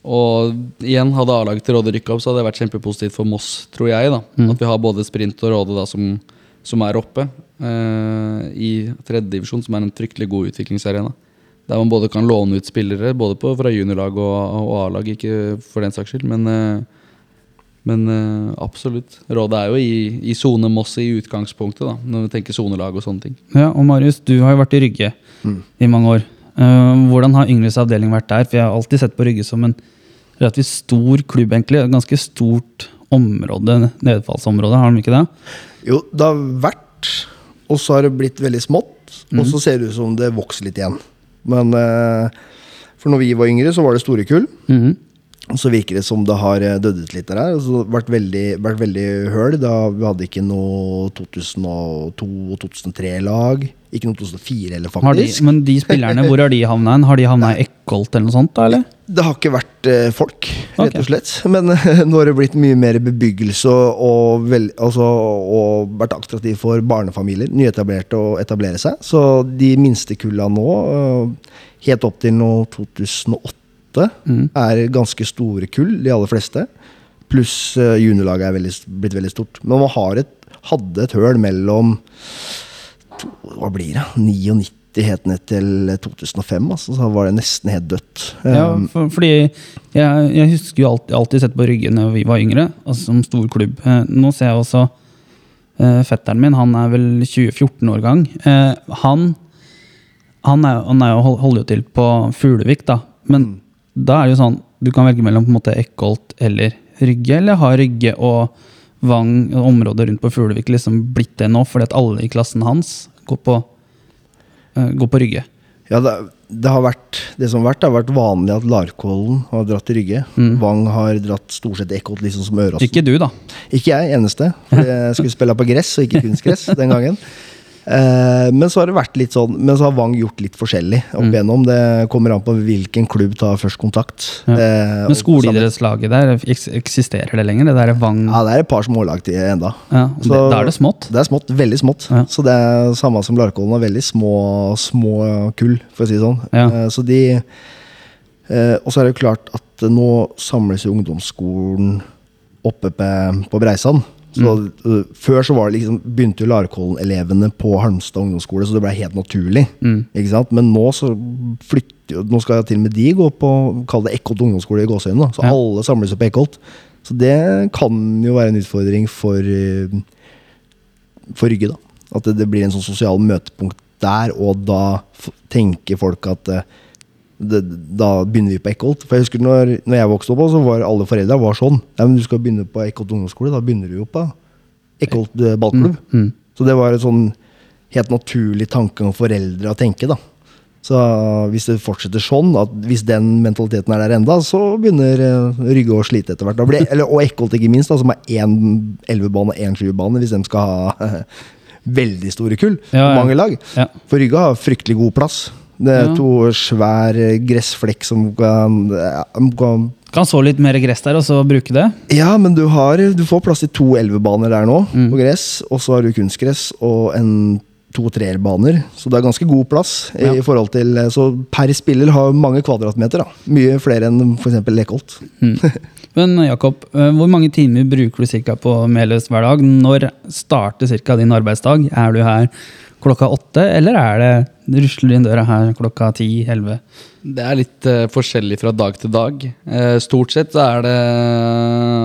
og igjen, hadde A-laget til Råde rykka opp, så hadde det vært kjempepositivt for Moss, tror jeg. da. At vi har både Sprint og Råde da, som, som er oppe eh, i tredjedivisjon, som er en fryktelig god utviklingsarena. Der man både kan låne ut spillere, både på, fra juniorlag og, og A-lag, ikke for den saks skyld, men eh, men eh, absolutt. Rådet er jo i, i sone Moss i utgangspunktet, da, når vi tenker sonelag og sånne ting. Ja, og Marius, du har jo vært i Rygge i mange år. Eh, hvordan har Yngres avdeling vært der? For jeg har alltid sett på Rygge som en relativt stor klubb, egentlig. Et ganske stort område, nedfallsområde, har de ikke det? Jo, det har vært, og så har det blitt veldig smått. Og så ser det ut som det vokser litt igjen. Men eh, for når vi var yngre, så var det store kull. Mhm. Og så virker det som det har eh, dødd ut litt der. Det og så vært veldig, vært veldig høl. Da vi hadde ikke noe 2002- og 2003-lag. Ikke noe 2004 heller, Har de, faktisk. men de spillerne, hvor har de havna hen? Har de havna i Eckholt eller noe sånt, da, eller? Det har ikke vært eh, folk, rett og slett. Men eh, nå har det blitt mye mer bebyggelse og, vel, altså, og vært attraktivt for barnefamilier, nyetablerte, å etablere seg. Så de minste kulla nå, eh, helt opp til nå 2008, er ganske store kull, de aller fleste. Pluss eh, juniorlaget er veldig, blitt veldig stort. Men man har et, hadde et høl mellom to, hva blir det? 99 het ned til 2005. Altså, så var det nesten helt dødt. Ja, Um, for, fordi jeg, jeg husker jo alltid, alltid sett på Rygge når vi var yngre, altså som stor klubb. Eh, nå ser jeg også eh, fetteren min, han er vel 2014-årgang. Eh, han, han, er, han er jo, hold- holder jo til på Fuglevik, da. Men da er det jo sånn, du kan velge mellom på en måte Eckholt eller Rygge, eller har Rygge og Vang, og området rundt på Fuglevik, liksom blitt det nå, fordi at alle i klassen hans går på, uh, går på Rygge. Ja, det, det har vært Det som har vært, det har vært vanlig at Larkollen har dratt til Rygge. Vang har dratt stort sett Eckholt, liksom som Øråsen. Ikke du, da. Ikke jeg, eneste. For jeg skulle spille på gress og ikke kunstgress den gangen. Eh, men så har det vært litt sånn Men så har Vang gjort litt forskjellig opp igjennom. Det kommer an på hvilken klubb tar først kontakt. Ja. Eh, Men skoleidrettslaget der, eksisterer det lenger? Det der er Wang Ja, det er et par smålag til enda. ja, Så- Da er det smått? Det er smått, veldig smått. Ja. Så det er samme som Larkollen har veldig små, små kull, for å si det sånn. Ja. Eh, Så de eh, Og så er det jo klart at nå samles jo ungdomsskolen oppe på, på Breisand. Så mm. Før så var det liksom, begynte jo Larkollen-elevene på Halmstad ungdomsskole, så det ble helt naturlig. Ikke sant? Men nå så flytter Nå skal jeg til og med de gå på Kall det Ekkolt ungdomsskole i Gåsøyene. Så Ja. alle samles på Ekkolt. Så det kan jo være en utfordring for eh, for Rygge. da At det, det blir en sånn sosial møtepunkt der, og da tenker folk at eh, det, da begynner vi på Eckholt. For jeg husker når, når jeg vokste opp, så var alle foreldra var sånn. Ja, men du skal begynne på Eckholt ungdomsskole, da begynner du jo på Eckholt eh, ballklubb. Mm. Så det var en sånn helt naturlig tanke om foreldre å tenke, da. Så hvis det fortsetter sånn, at hvis den mentaliteten er der enda, så begynner eh, Rygge å slite etter hvert. Blir, eller, og Eckholt ikke minst, da, som er én 11-bane og én 7-bane, hvis de skal ha veldig store kull. Ja, ja. Mange lag. Ja. For Rygge har fryktelig god plass. Det er Ja. to svær eh, gressflekk som kan, ja, kan Kan så litt mer gress der, og så bruke det? Ja, men du, har, du får plass til to 11-baner der nå, Mm. på gress. Og så har du kunstgress og en to treerbaner. Så det er ganske god plass. Ja. i forhold til Så per spiller har mange kvadratmeter. da Mye flere enn f.eks. Lekholt. Men Jakob, eh, hvor mange timer bruker du cirka på Meløs hver dag? Når starter cirka din arbeidsdag? Er du her klokka åtte, eller er det du inn døra her klokka ti-elleve? Det er litt uh, forskjellig fra dag til dag. Uh, stort sett så er det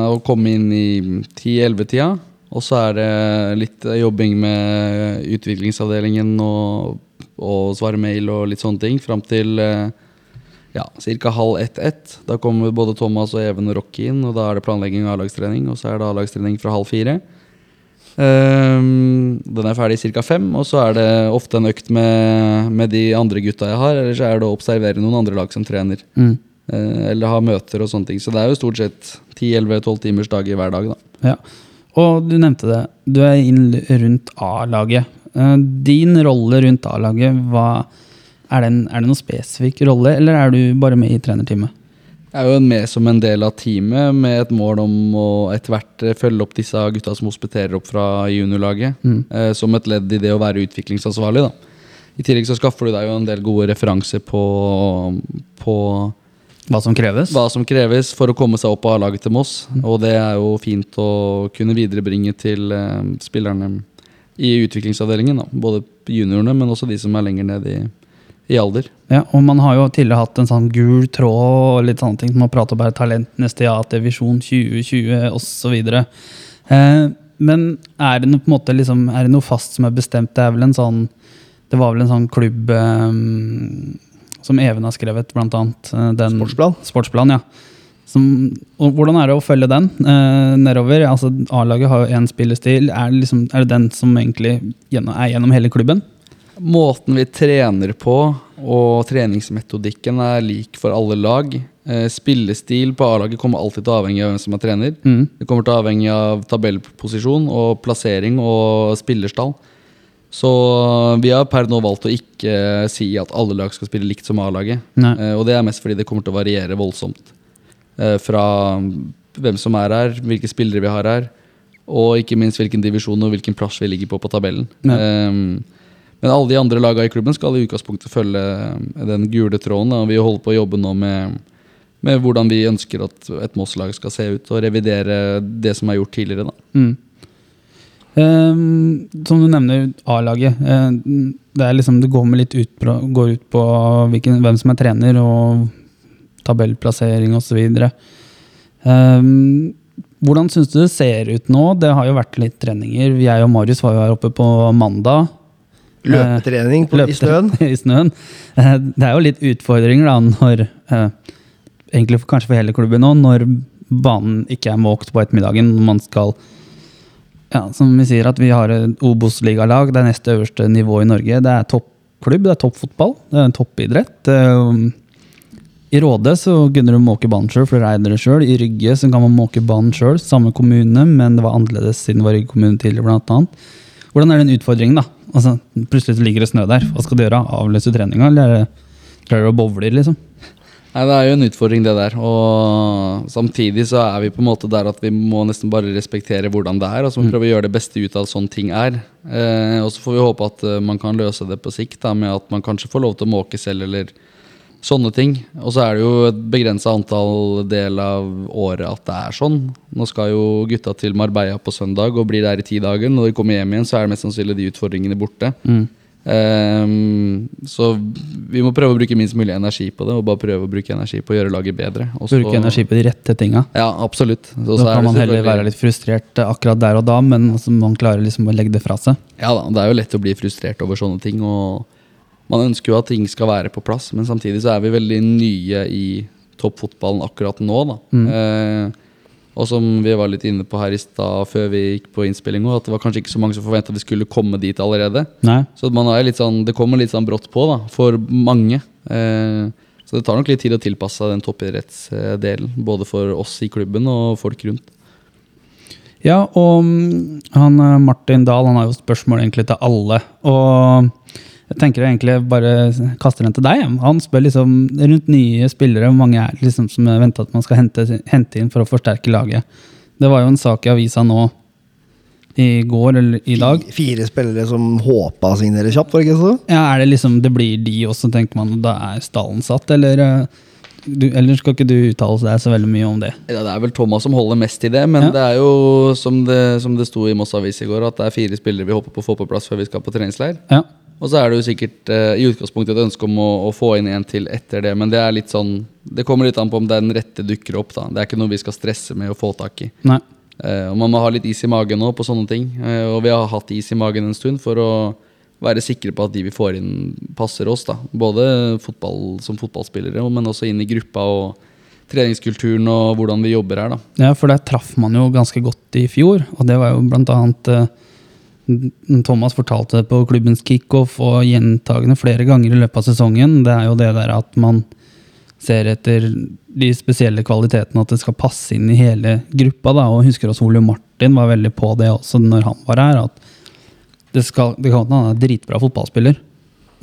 å komme inn i 10-11-tida. Og så er det litt jobbing med utviklingsavdelingen og, og svare mail og litt sånne ting fram til eh, ja, ca. halv ett-ett. Da kommer både Thomas og Even og Rocky inn, og da er det planlegging av A-lagstrening. Og så er det A-lagstrening fra halv fire. Ehm, den er ferdig ca. fem, og så er det ofte en økt med, med de andre gutta jeg har. Eller så er det å observere noen andre lag som trener. Mm. Eh, eller ha møter og sånne ting. Så det er jo stort sett 10-11-12 timers dager hver dag. da Ja. Og du nevnte det. Du er inn rundt A-laget. Eh, Din rolle rundt A-laget, er er det noen spesifikk rolle, eller er du bare med i trenerteamet? Er jo med som en del av teamet med et mål om å etter hvert eh, følge opp disse gutta som hospiterer opp fra juniorlaget. Mm. Eh, som et ledd i det å være utviklingsansvarlig. da. I tillegg så skaffer du deg jo en del gode referanser på, på Hva som kreves? hva som kreves for å komme seg opp på A-laget til Moss. Og det er jo fint å kunne viderebringe til eh, spillerne i utviklingsavdelingen. Da. Både juniorene, men også de som er lenger ned i, i alder. Ja, og man har jo tidligere hatt en sånn gul tråd og litt sånne ting. Man prater bare talentenes teater, Visjon 2020 osv. Eh, men er det noe, på en måte, liksom, er det noe fast som er bestemt? Det er vel en sånn Det var vel en sånn klubb eh, som Even har skrevet, blant annet. eh, Den, Sportsplan? Sportsplan, ja. Som, og hvordan er det å følge den eh, nedover? Altså, A-laget har jo én spillestil. Er det, liksom, er det den som egentlig gjennom, er gjennom hele klubben? Måten vi trener på og treningsmetodikken er lik for alle lag. Eh, spillestil på A-laget kommer alltid til å avhenge av hvem som er trener. Mm. Det kommer til å avhenge av tabellposisjon og plassering og spillerstall. Så vi har per nå valgt å ikke si at alle lag skal spille likt som A-laget. Eh, og det er mest fordi det kommer til å variere voldsomt. Eh, fra hvem som er her, hvilke spillere vi har her, og ikke minst hvilken divisjon og hvilken plass vi ligger på på tabellen. Ja. Eh, men alle de andre lagene i klubben skal i utgangspunktet følge den gule tråden. Og Vi holder på å jobbe nå med, med hvordan vi ønsker at et Moss-lag skal se ut, og revidere det som er gjort tidligere. Da. Mm. Um, som du nevner, A-laget. eh, det, liksom, det går, litt ut, på- går ut på hvilken, hvem som er trener, og tabellplassering osv. Um, hvordan syns du det ser ut nå? Det har jo vært litt treninger. Jeg og Marius var jo her oppe på mandag. Løpetrening på, i snøen? I snøen. Eh, Det er jo litt utfordringer da, når eh, Egentlig kanskje for hele klubben nå, når banen ikke er måkt på ettermiddagen. Når man skal ja, Som vi sier, at vi har Obos-ligalag. Det er neste øverste nivå i Norge. Det er toppklubb, det er toppfotball, det er en toppidrett. Eh, I Råde så kunne du måke banen sjøl, for du eier det sjøl. I Rygge så kan man måke banen sjøl, samme kommune, men det var annerledes siden det var Rygge kommune tidligere, blant annet. Hvordan er den utfordringen, da? Altså, plutselig ligger det snø der. Hva skal du gjøre? Avløse treninga, eller er klarer du å bowle, liksom? Nei, Det er jo en utfordring, det der. Og samtidig så er vi på en måte der at vi må nesten bare respektere hvordan det er. Og så må vi prøve å gjøre det beste ut av sånn ting er. Eh, og så får vi håpe at eh, man kan løse det på sikt da, med at man kanskje får lov til å måke selv, eller sånne ting. Og så er det jo et begrensa antall del av året at det er sånn. Nå skal jo gutta til Marbella på søndag og blir der i ti dager. Når de kommer hjem igjen, så er det mest sannsynlig de utfordringene borte. Ehm, så vi må prøve å bruke minst mulig energi på det, og bare prøve å bruke energi på å gjøre laget bedre. Også, Bruke energi på de rette tinga. Ja, absolutt. Så, Da kan man heller være litt frustrert eh, akkurat der og da, men altså, man klarer liksom å legge det fra seg. Ja da, det er jo lett å bli frustrert over sånne ting. Og man ønsker jo at ting skal være på plass, men samtidig så er vi veldig nye i toppfotballen akkurat nå. da. Eh, og som vi var litt inne på her i stad før vi gikk på innspilling, at det var kanskje ikke så mange som forventa vi skulle komme dit allerede. Nei. Så er sånn, det kommer litt sånn brått på da, for mange. Eh, så det tar nok litt tid å tilpasse seg den toppidrettsdelen, både for oss i klubben og folk rundt. Ja, og mm, han eh, Martin Dahl han har jo spørsmål egentlig til alle. Og jeg tenker jeg egentlig bare kaster den til deg. Han spør liksom rundt nye spillere hvor mange er liksom som venter at man skal hente, hente inn for å forsterke laget. Det var jo en sak i avisa nå i går eller i dag. Fire spillere som håpa å signere kjapt, var det ikke så? Ja, er det liksom, det blir de, også, tenker man da er stallen satt, eller, eh, du, eller skal ikke du uttale deg så veldig mye om det? Ja, det er vel Thomas som holder mest i det, men Ja. det er jo som det, som det sto i Moss Avis i går, at det er fire spillere vi håper på å få på plass før vi skal på treningsleir. Ja, Og så er det jo sikkert eh, i utgangspunktet et ønske om å, å få inn en til etter det, men det er litt sånn Det kommer litt an på om den rette dukker opp, da. Det er ikke noe vi skal stresse med å få tak i. nei. Eh, og man må ha litt is i magen nå på sånne ting. Eh, og vi har hatt is i magen en stund for å være sikre på at de vi får inn, passer oss. da. Både fotball, som fotballspillere, men også inn i gruppa og treningskulturen og hvordan vi jobber her. da. Ja, for der traff man jo ganske godt i fjor, og det var jo blant annet eh, Thomas fortalte det på klubbens kickoff og gjentagende flere ganger i løpet av sesongen. Det er jo det der at man ser etter de spesielle kvalitetene, at det skal passe inn i hele gruppa. da, og husker også Ole Martin var veldig på det også når han var her. at Det, skal, det kan hende han er dritbra fotballspiller,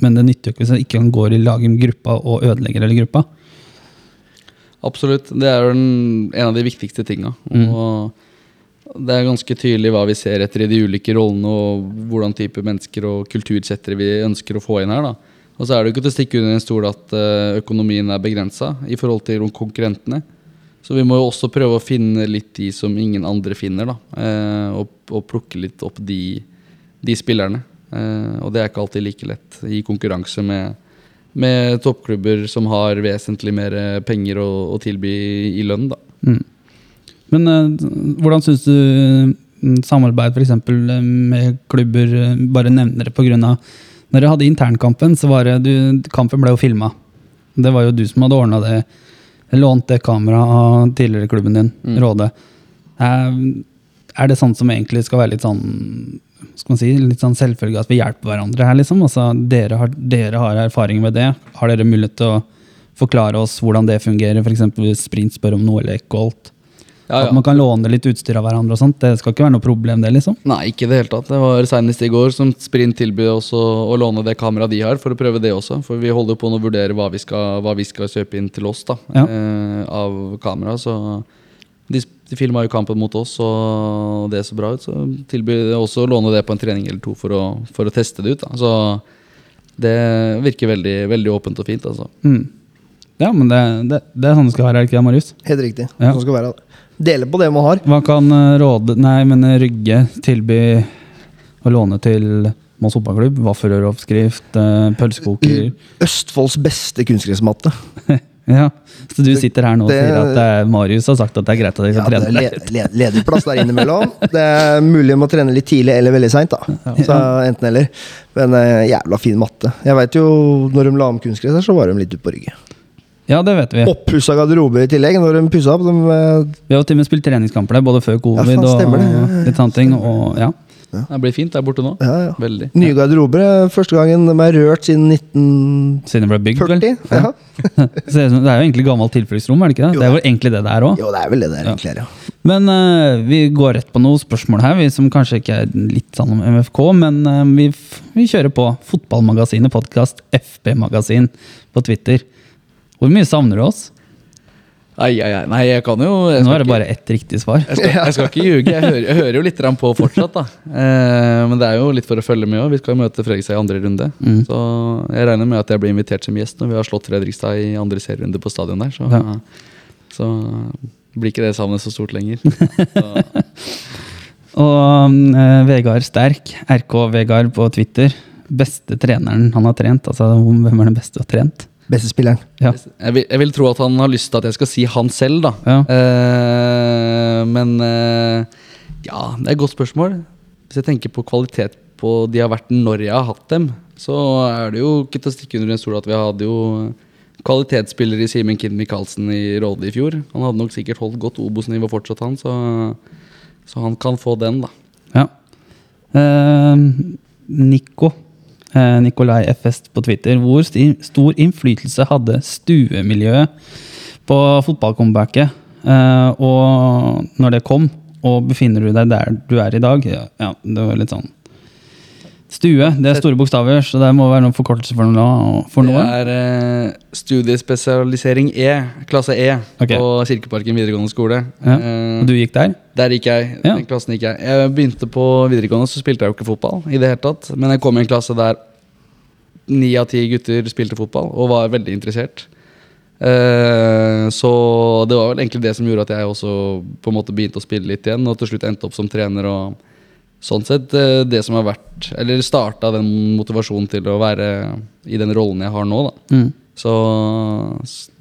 men det nytter jo ikke hvis han ikke går i lag med gruppa og ødelegger hele gruppa. Absolutt. Det er jo en, en av de viktigste tinga. Mm. Og det er ganske tydelig hva vi ser etter i de ulike rollene, og hvordan type mennesker og kultursettere vi ønsker å få inn her. da. Og så er det jo ikke til å stikke under en stol at eh, økonomien er begrensa i forhold til konkurrentene. Så vi må jo også prøve å finne litt de som ingen andre finner, da. Eh, og, og plukke litt opp de, de spillerne. Eh, og det er ikke alltid like lett i konkurranse med, med toppklubber som har vesentlig mer penger å, å tilby i lønn, da. Mm. Men eh, hvordan syns du mm, samarbeid for eksempel, eh, med klubber eh, Bare nevner det pga. Når dere hadde internkampen, så var det du, Kampen ble jo filma. Det var jo du som hadde ordna det. Lånt det kameraet av tidligere klubben din, Mm. Råde. Er, er det sånn som egentlig skal være litt sånn skal man si, litt sånn selvfølge at vi hjelper hverandre her, liksom? Altså, dere, har, dere har erfaring med det. Har dere mulighet til å forklare oss hvordan det fungerer? F.eks. hvis Sprint spør om noe eller Eckholt. Ja, At man kan låne litt utstyr av hverandre og sånt. Det skal ikke være noe problem, det, liksom. Nei, ikke i det hele tatt. Det var senest i går som Sprint tilbød oss å, å låne det kameraet de har, for å prøve det også. For vi holder på å vurdere hva vi skal, hva vi skal kjøpe inn til oss da, Ja. eh, av kamera. Så de, de filma jo kampen mot oss, og det så bra ut. Så tilbyr de også å låne det på en trening eller to for å, for å teste det ut. Da. Så det virker veldig, veldig åpent og fint. Altså. Mm. Ja, men det, det, det er sånn det skal være, er det ikke det, Marius? Helt riktig. Ja. Sånn skal være. Dele på det man har. Hva kan eh, Råde Nei, men eh, Rygge tilby å låne til Moss fotballklubb? Vaffelrøroppskrift, eh, pølsekoker Østfolds beste kunstgressmatte. Ja, Så du sitter her nå og Det- sier at det er Marius har sagt at det er greit at dere Ja, kan ja, trene? le le ledig plass der innimellom. Det er mulig å trene litt tidlig eller veldig seint. Så enten eller. Men jævla fin matte. Jeg vet jo, når de la om kunstgress her, så var de litt ute på ryggen. Ja, det vet vi. Oppussa garderober i tillegg. Når de pussa opp. De, eh, Vi har til og med spilt treningskamper der, både før covid og. Ja, ja, ja. litt sånne ting. Og, ja. Det blir fint der borte nå. ja, ja. Veldig. Nye garderober. eh, Første gangen de er rørt siden 1940. Siden det ble bygd, vel? Ja. Så Det er jo egentlig gammelt tilfluktsrom, er det ikke det? Jo, Det er jo egentlig det det er òg. Jo, det er vel det det er, egentlig. Ja. Men uh, vi går rett på noen spørsmål her, vi som kanskje ikke er litt sånn om MFK, men uh, vi, f- vi kjører på. Fotballmagasinet podkast, FB-magasin på Twitter. Hvor mye savner du oss? Ai, ai, ai. Nei, jeg kan jo jeg Nå er det bare ett riktig svar. Jeg skal, jeg skal ikke ljuge. Jeg hører, jeg hører jo litt på fortsatt. da eh, Men det er jo litt for å følge med òg. Vi skal møte Fredrikstad i andre runde. Mm. Så jeg regner med at jeg blir invitert som gjest når vi har slått Fredrikstad i andre serierunde på stadion der. Så, Ja. så blir ikke det savnet så stort lenger. Så, Og eh, Vegard Sterk, RK Vegard på Twitter. Beste treneren han har trent. Altså, hvem er den beste du har trent? Beste spilleren. Ja. jeg, vil, jeg vil tro at han har lyst til at jeg skal si han selv, da. Ja. Uh, men uh, ja, det er et godt spørsmål. Hvis jeg tenker på kvalitet på de har vært når jeg har hatt dem, så er det jo ikke til å stikke under en stol at vi hadde jo kvalitetsspiller i Simen Kinn Michaelsen i Råde i fjor. Han hadde nok sikkert holdt godt Obos-nivå fortsatt, han, så, så han kan få den, da. Ja. Uh, Nico. Eh, Nikolai FS på Twitter. Hvor stor innflytelse hadde stuemiljøet på fotballcomebacket? Eh, og når det kom, og befinner du deg der du er i dag? Ja, det var litt sånn Stue, det er store bokstaver, så det må være noen forkortelse for noe. For Det er eh, studiespesialisering E, klasse E, okay. på Kirkeparken videregående skole. Ja. Eh, Og du gikk der? Der gikk jeg. Ja. Den klassen gikk jeg. Jeg begynte på videregående, så spilte jeg jo ikke fotball. i det hele tatt Men jeg kom i en klasse der ni av ti gutter spilte fotball, og var veldig interessert. Eh, så det var vel egentlig det som gjorde at jeg også på en måte begynte å spille litt igjen, og til slutt endte opp som trener. og Sånn sett eh, det som har vært Eller starta den motivasjonen til å være i den rollen jeg har nå, da. Mm. Så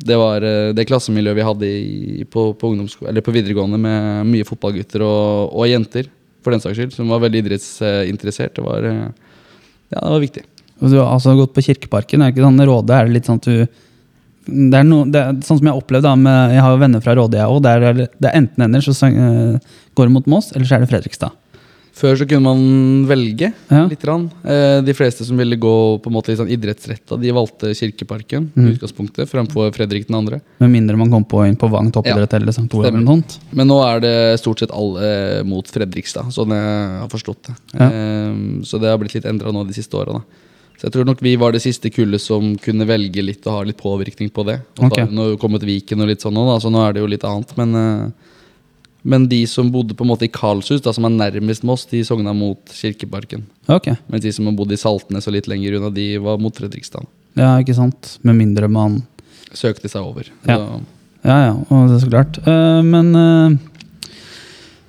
det var eh, det klassemiljøet vi hadde i, på, på, eller på videregående med mye fotballgutter og, og jenter, for den saks skyld, som var veldig idrettsinteressert. Det var, eh, ja, det var viktig. Du har altså gått på Kirkeparken. Er det ikke sånn Råde er det litt sånn at du det er, no, det er sånn som jeg har opplevd da, med, Jeg har jo venner fra Råde, jeg òg. Det, er- det er enten eller, så går det mot Moss, eller så er det Fredrikstad. Før så kunne man velge Ja. litt. Eh, de fleste som ville gå på en måte litt sånn idrettsretta, de valgte Kirkeparken Mm. utgangspunktet Framfor Fredrik 2. Med mindre man kom på inn på Vang toppidrett eller St. Olav. eller noe sånt. Men nå er det stort sett alle mot Fredrikstad, sånn jeg har forstått det. Ja. Eh, så det har blitt litt endra nå de siste åra. da. Så jeg tror nok vi var det siste kullet som kunne velge litt og ha litt påvirkning på det. Og da har det nå kommet Viken og litt sånn nå, da, så nå er det jo litt annet. Men, eh, men de som bodde på en måte i Karlshus, da, som er nærmest Moss, de sogna mot Kirkeparken. Ok, Mens de som har bodd i Saltnes og litt lenger unna, de var mot Fredrikstad. ja, ikke sant. Med mindre man Søkte seg over. Ja. da... Ja, ja, og det er så klart. Uh, men uh,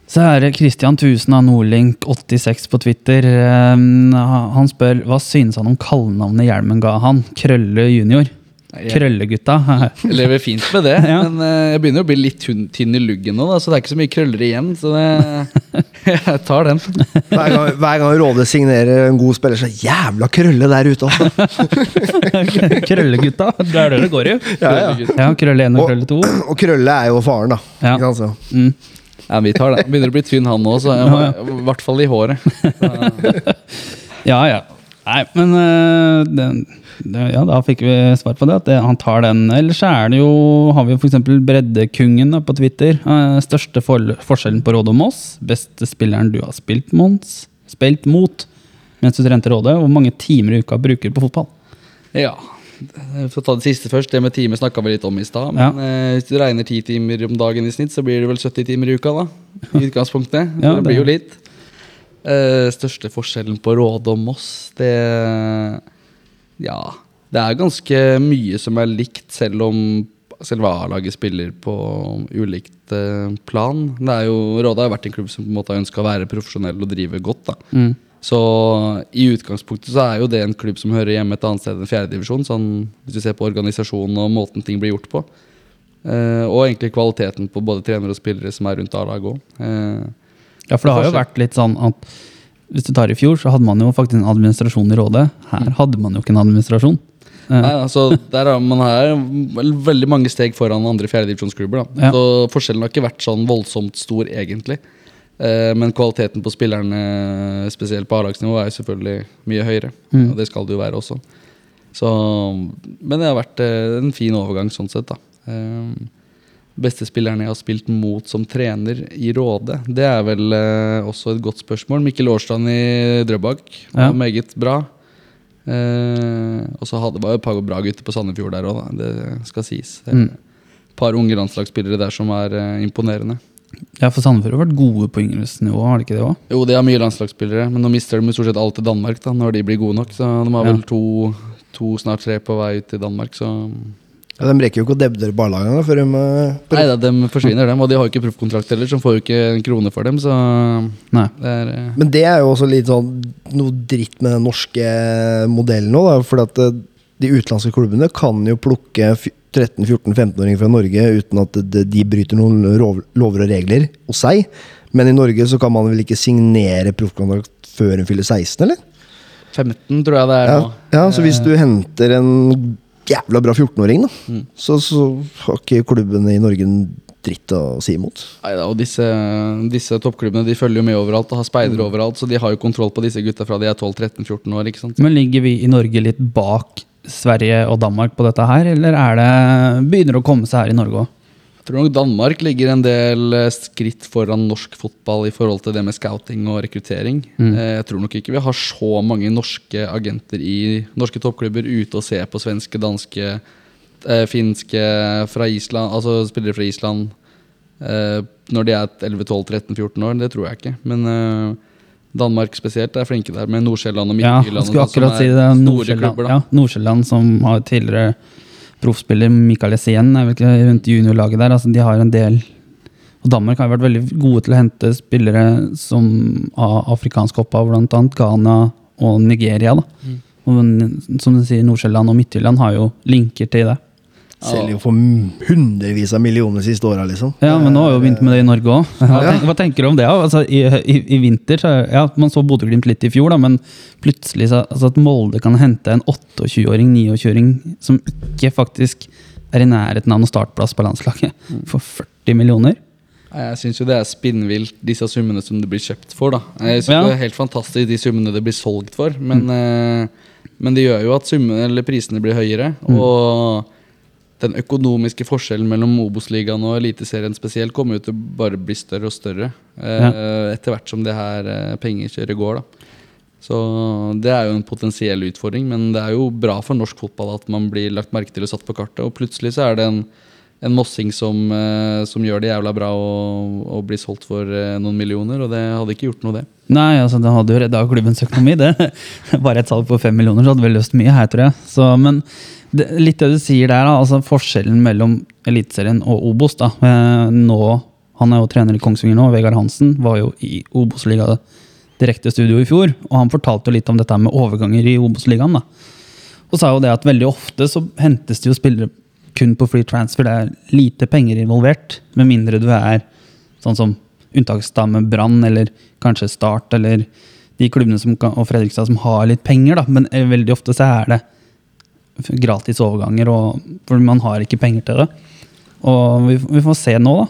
så er det Christian Tusen av Nordlink86 på Twitter. Uh, han spør hva synes han om kallenavnet hjelmen ga han? Krølle junior. Krøllegutta. Jeg lever fint med det, Ja. men eh, jeg begynner å bli litt tynn, i luggen nå, da, så det er ikke så mye krøller igjen. Så det, jeg tar den. Hver gang, hver gang Råde signerer en god spiller, så jævla krølle der ute, altså. Krøllegutta, det er det det går i. Ja, ja. Ja, Krølle 1 og Og- Krølle 2. Og krølle er jo faren, da. Ja. Ikke sant, så. Mm. Ja, vi tar den. Begynner å bli tynn han òg, så jeg må, i hvert fall i håret. Ja, ja. Nei, men øh, den, det, ja, da fikk vi svar på det. At han tar den. Ellers er det jo, har vi jo f.eks. Breddekungen på Twitter. Eh, største for, forskjellen på Råde og Moss. Beste spilleren du har spilt, Mons. Spilt mot mens du trente Råde. Hvor mange timer i uka bruker du på fotball? Ja. For å ta det siste først. Det med timer snakka vi litt om i stad. Men eh, hvis du regner ti timer om dagen i snitt, så blir det vel 70 timer i uka, da. I utgangspunktet. Ja, det det- blir jo litt. Eh, største forskjellen på Råde og Moss, det Ja. Det er ganske mye som er likt, selv om selve A-laget spiller på ulikt eh, plan. Det er jo, Råde har vært en klubb som på en måte har ønska å være profesjonell og drive godt. da. Mm. Så i utgangspunktet så er jo det en klubb som hører hjemme et annet sted enn fjerdedivisjon. Sånn, hvis du ser på organisasjonen og måten ting blir gjort på. Eh, og egentlig kvaliteten på både trenere og spillere som er rundt A-laget òg. Eh, Ja, for det har jo vært litt sånn at hvis du tar i fjor, så hadde man jo faktisk en administrasjon i Rådet. Her hadde man jo ikke en administrasjon. Eh, nei, altså, der er man her veldig mange steg foran andre fjerdedivisjonsklubber. Ja. Så forskjellen har ikke vært sånn voldsomt stor, egentlig. Eh, men kvaliteten på spillerne, spesielt på A-lagsnivå, er jo selvfølgelig mye høyere. Mm. Og det skal det jo være også. Så, men det har vært eh, en fin overgang sånn sett, da. Beste spillerne jeg har spilt mot som trener i Råde, det er vel eh, også et godt spørsmål. Mikkel Årstrand i Drøbak var Ja. meget bra. Eh, og så hadde var jo et par bra gutter på Sandefjord der òg, det skal sies. Det Mm. Et par unge landslagsspillere der som er eh, imponerende. Ja, for Sandefjord har vært gode på yngresnivå, har de ikke det òg? Jo, de har mye landslagsspillere, men nå mister de stort sett alt til Danmark da, når de blir gode nok. Så de har Ja. vel to, to, snart tre på vei ut til Danmark, så Ja, de rekker jo ikke å debdere barlagene før de eh, Nei da, de forsvinner, dem. Og de har jo ikke proffkontrakt heller, så de får jo ikke en krone for dem, så Nei. det er eh, Men det er jo også litt sånn noe dritt med den norske modellen nå, da. For at eh, de utenlandske klubbene kan jo plukke 13-14-15-åringer fra Norge uten at de, bryter noen lover og regler hos seg. Men i Norge så kan man vel ikke signere proffkontrakt før hun fyller 16, eller? 15, tror jeg det er Ja, nå. ja så hvis du henter en jævla bra 14-åring, da, Mm. så, så har ikke klubbene i Norge en dritt å si imot. Neida, og disse, disse toppklubbene de følger jo med overalt og har speidere Mm. overalt, så de har jo kontroll på disse gutta fra de er 12-13-14 år. ikke sant? Men ligger vi i Norge litt bak Sverige og Danmark på dette her, eller er det, begynner det å komme seg her i Norge òg? Tror nok Danmark ligger en del eh, skritt foran norsk fotball i forhold til det med scouting og rekruttering. Mm. Eh, Jeg tror nok ikke vi har så mange norske agenter i norske toppklubber ute og ser på svenske, danske, eh, finske, fra Island, altså spillere fra Island eh, når de er 11-12-13-14 år. Det tror jeg ikke. Men Danmark spesielt er flinke der, med Nordsjælland og og Ja, Midtjylland. jeg skulle sånn, akkurat si det. Nordsjælland, ja, som har tidligere proffspiller Mikael Essien, rundt juniorlaget der. Altså, de har en del Og Danmark har vært veldig gode til å hente spillere som av afrikansk opphav, annet Ghana og Nigeria. da. Mm. Og som du sier, Nordsjælland og Midtjylland har jo linker til det. Selger jo for hundrevis av millioner de siste åra, liksom. Ja, men nå har vi jo begynt med det i Norge òg. Hva, Ja. hva tenker du om det? Altså, i, i, I vinter så, ja, Man så Bodø-Glimt litt i fjor, da, men plutselig så, altså, at Molde kan hente en 28-åring, 29-åring som ikke faktisk er i nærheten av noen startplass på landslaget, for 40 millioner. Jeg syns jo det er spinnvilt, disse summene som det blir kjøpt for. da Jeg synes Ja. Det er helt fantastisk, de summene det blir solgt for. Men, mm. men det gjør jo at summene, eller prisene blir høyere. Og den økonomiske forskjellen mellom Obos-ligaen og Eliteserien spesielt kommer jo til å bare bli større og større eh, etter hvert som det her eh, pengekjøret går. da Så det er jo en potensiell utfordring, men det er jo bra for norsk fotball at man blir lagt merke til og satt på kartet. Og plutselig så er det en, en mossing som, eh, som gjør det jævla bra og, og blir solgt for noen millioner, og det hadde ikke gjort noe, det. Nei, altså det hadde jo redda klubbens økonomi. det. Bare et salg på fem millioner, så hadde vi løst mye her, tror jeg. Så, men det, litt det du sier der, altså forskjellen mellom Eliteserien og Obos. da. Eh, Nå, Han er jo trener i Kongsvinger nå, Vegard Hansen var jo i Obos-liga direkte studio i fjor. Og han fortalte jo litt om dette med overganger i Obos-ligaen. Og sa jo det at veldig ofte så hentes det jo spillere kun på free transfer. Det er lite penger involvert, med mindre du er sånn som unntaksdame Brann eller kanskje Start eller de klubbene som og Fredrikstad som har litt penger. da, Men eh, veldig ofte så er det gratis overganger, og, for man har ikke penger til det. Og vi, vi får se nå, da.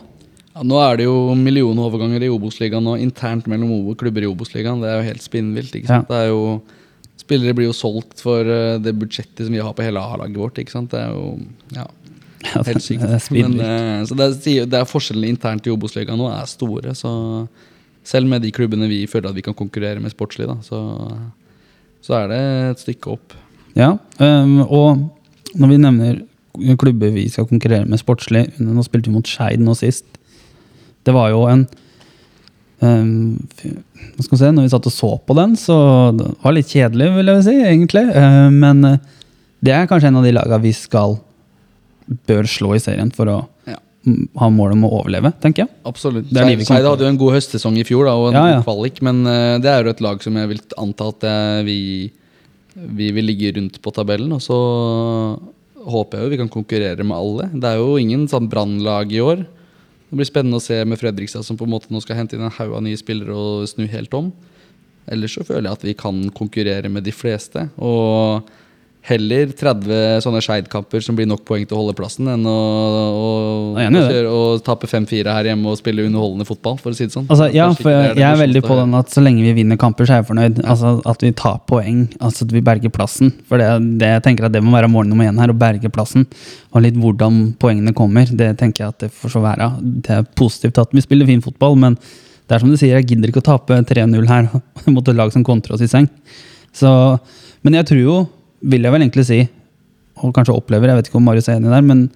Ja, nå er det jo millionoverganger i Obos-ligaen og internt mellom Obo- klubber i Obos-ligaen. Det er jo helt spinnvilt. ikke sant? Det er jo, spillere blir jo solgt for eh, det budsjettet som vi har på hele A-laget vårt. ikke sant? Det er jo ja, Ja, helt sykt. Men, eh, så det er, det er forskjellene internt i Obos-ligaen nå er store. så Selv med de klubbene vi føler at vi kan konkurrere med sportslig, da, så, så er det et stykke opp. Ja, um, og når vi nevner klubber vi skal konkurrere med sportslig Nå spilte vi mot Skeid nå sist. Det var jo en um, Hva skal vi se, når vi satt og så på den, så det var litt kjedelig, vil jeg si, egentlig. Uh, men eh, det er kanskje en av de lagene vi skal bør slå i serien for å Ja. ha mål om å overleve, tenker jeg. Absolutt. Kommer hadde jo en god høstsesong i fjor da, og en Ja, ja. kvalik, men eh, det er jo et lag som jeg vil anta at eh, vi, vi vil ligge rundt på tabellen. Og så håper jeg jo vi kan konkurrere med alle. Det er jo ingen sånn brannlag i år. Det blir spennende å se med Fredrikstad, som på en måte nå skal hente inn en haug av nye spillere og snu helt om. Ellers så føler jeg at vi kan konkurrere med de fleste. Og heller 30 sånne Skeid-kamper som blir nok poeng til å holde plassen, enn å, å, å, å tape 5-4 her hjemme og spille underholdende fotball, for å si det sånn. Altså, ja, for jeg, jeg er veldig på den at så lenge vi vinner kamper, så er jeg fornøyd. Altså At vi tar poeng, altså at vi berger plassen. For det, det jeg tenker at det må være mål nummer én her, å berge plassen. Og litt hvordan poengene kommer, det tenker jeg at det får så være. Det er positivt at vi spiller fin fotball, men det er som du sier, jeg gidder ikke å tape 3-0 her mot et lag som kontrer oss i seng. Så, men jeg tror jo, vil jeg vel egentlig si, og kanskje opplever, jeg vet ikke om Marius er enig der, men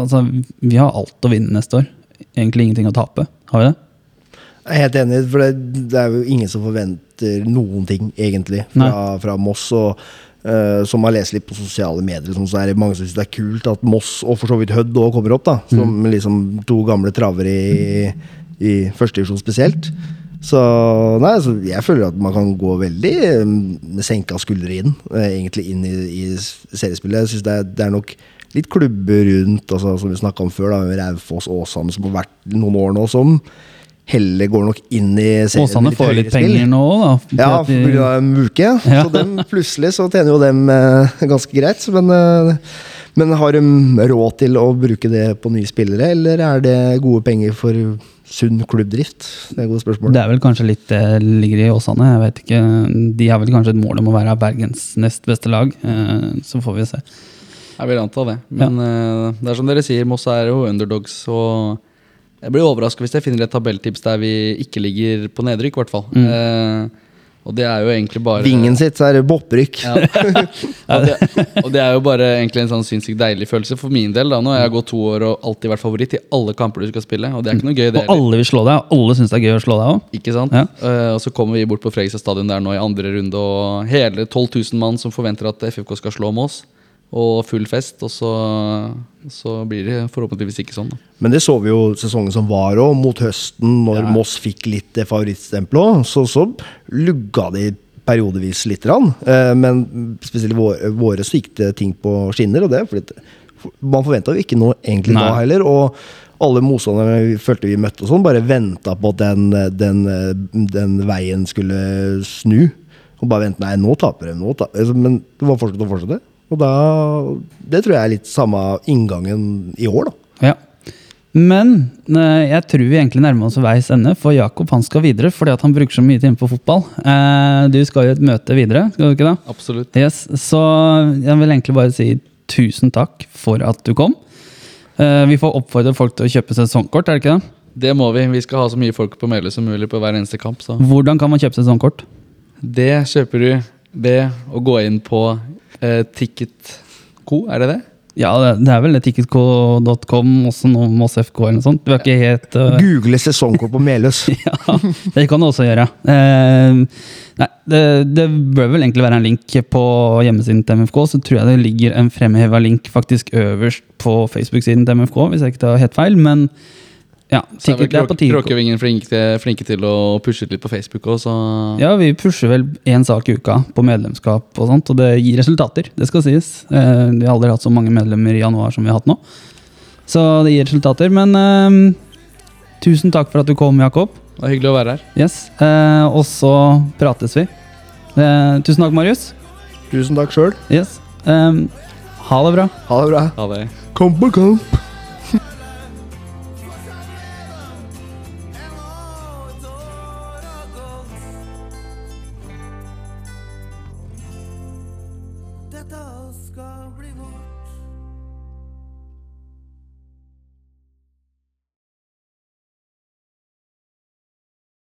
altså, vi har alt å vinne neste år. Egentlig ingenting å tape. Har vi det? Jeg er helt enig, for det, det er jo ingen som forventer noen ting, egentlig, fra, fra Moss. og Uh, Som har lest litt på sosiale medier, sånn, så er det mange som syns det er kult at Moss og for så vidt Hødd også kommer opp. da Som liksom to gamle travere i, i førstedivisjon spesielt. Så nei, så jeg føler at man kan gå veldig med senka skuldre inn, eh, egentlig inn i, i seriespillet. Jeg synes det, er, det er nok litt klubber rundt, altså, som vi snakka om før, da, med Raufoss, Åsane, som har vært noen år nå, som heller går nok inn i serien Åsane får litt penger nå òg, da. Ja, pga. Muke. Ja. Så dem, plutselig så tjener jo dem eh, ganske greit. Men, eh, men har de råd til å bruke det på nye spillere, eller er det gode penger for sunn klubbdrift? Det er gode spørsmål. Det er vel kanskje litt det ligger i Åsane. Jeg vet ikke. De har vel kanskje et mål om å være Bergens nest beste lag. eh, Så får vi se. Jeg vil anta det. Men ja. det er som dere sier, Moss er jo underdogs. Og jeg blir overraska hvis jeg finner et tabelltips der vi ikke ligger på nedrykk, i hvert fall. Eh, og det er jo egentlig bare Vingen sitt så er det bopprykk. Ja. og, det, og det er jo bare egentlig en sånn sinnssykt deilig følelse for min del. da Nå har jeg gått to år og alltid vært favoritt i alle kamper du skal spille. Og det er ikke noe gøy, det Og alle vil slå deg, og alle syns det er gøy å slå deg òg. Ikke sant? Ja. Uh, og så kommer vi bort på Fredrikstad stadion der nå i andre runde, og hele 12 000 mann som forventer at FFK skal slå Moss. Og full fest, og så, så blir det forhåpentligvis ikke sånn. Da. Men det så vi jo sesongen som var òg, mot høsten, når Ja. Moss fikk litt det favorittstempelet. Så, så lugga de periodevis lite grann. Eh, men spesielt i våre, våre så gikk det ting på skinner, og det fordi man forventa jo ikke noe egentlig Nei. da heller. Og alle motstanderne vi følte vi møtte, og sånn bare venta på at den, den, den veien skulle snu. Og bare vente, nei, nå taper de. Nå taper. Men det var fortsatt å fortsette. Og da, Det tror jeg er litt samme inngangen i år, da. Ja. Men eh, jeg tror vi egentlig nærmer oss veis ende, for Jakob han skal videre fordi at han bruker så mye time på fotball. Eh, du skal jo et møte videre, skal du ikke det? Absolutt. Yes, Så jeg vil egentlig bare si tusen takk for at du kom. Eh, vi får oppfordre folk til å kjøpe sesongkort, er det ikke det? Det må vi. Vi skal ha så mye folk på Meløy som mulig på hver eneste kamp. Så Hvordan kan man kjøpe sesongkort? det kjøper du ved å gå inn på eh, Ticketco, er det det? Ja, det, er vel ticketco.com, også noe med oss FK eller noe sånt. Du er ikke helt uh... Google sesongkort på Meløs. Ja, det kan du også gjøre. Uh, nei, det, det bør vel egentlig være en link på hjemmesiden til MFK. Så tror jeg det ligger en fremheva link faktisk øverst på Facebook-siden til MFK, hvis jeg ikke tar helt feil. Men ja, Så er sikkert det er på tide. Kråkevingen flinke, flinke til å pushe litt på Facebook òg, så Ja, vi pusher vel én sak i uka på medlemskap og sånt, og det gir resultater. Det skal sies. Eh, vi har aldri hatt så mange medlemmer i januar som vi har hatt nå. Så det gir resultater. Men eh, tusen takk for at du kom, Jakob. det var hyggelig å være her. Yes. Eh, og så prates vi. Eh, tusen takk, Marius. Tusen takk sjøl. Yes. Um, ha det bra. Ha det bra. Ha det. Kamp på kamp.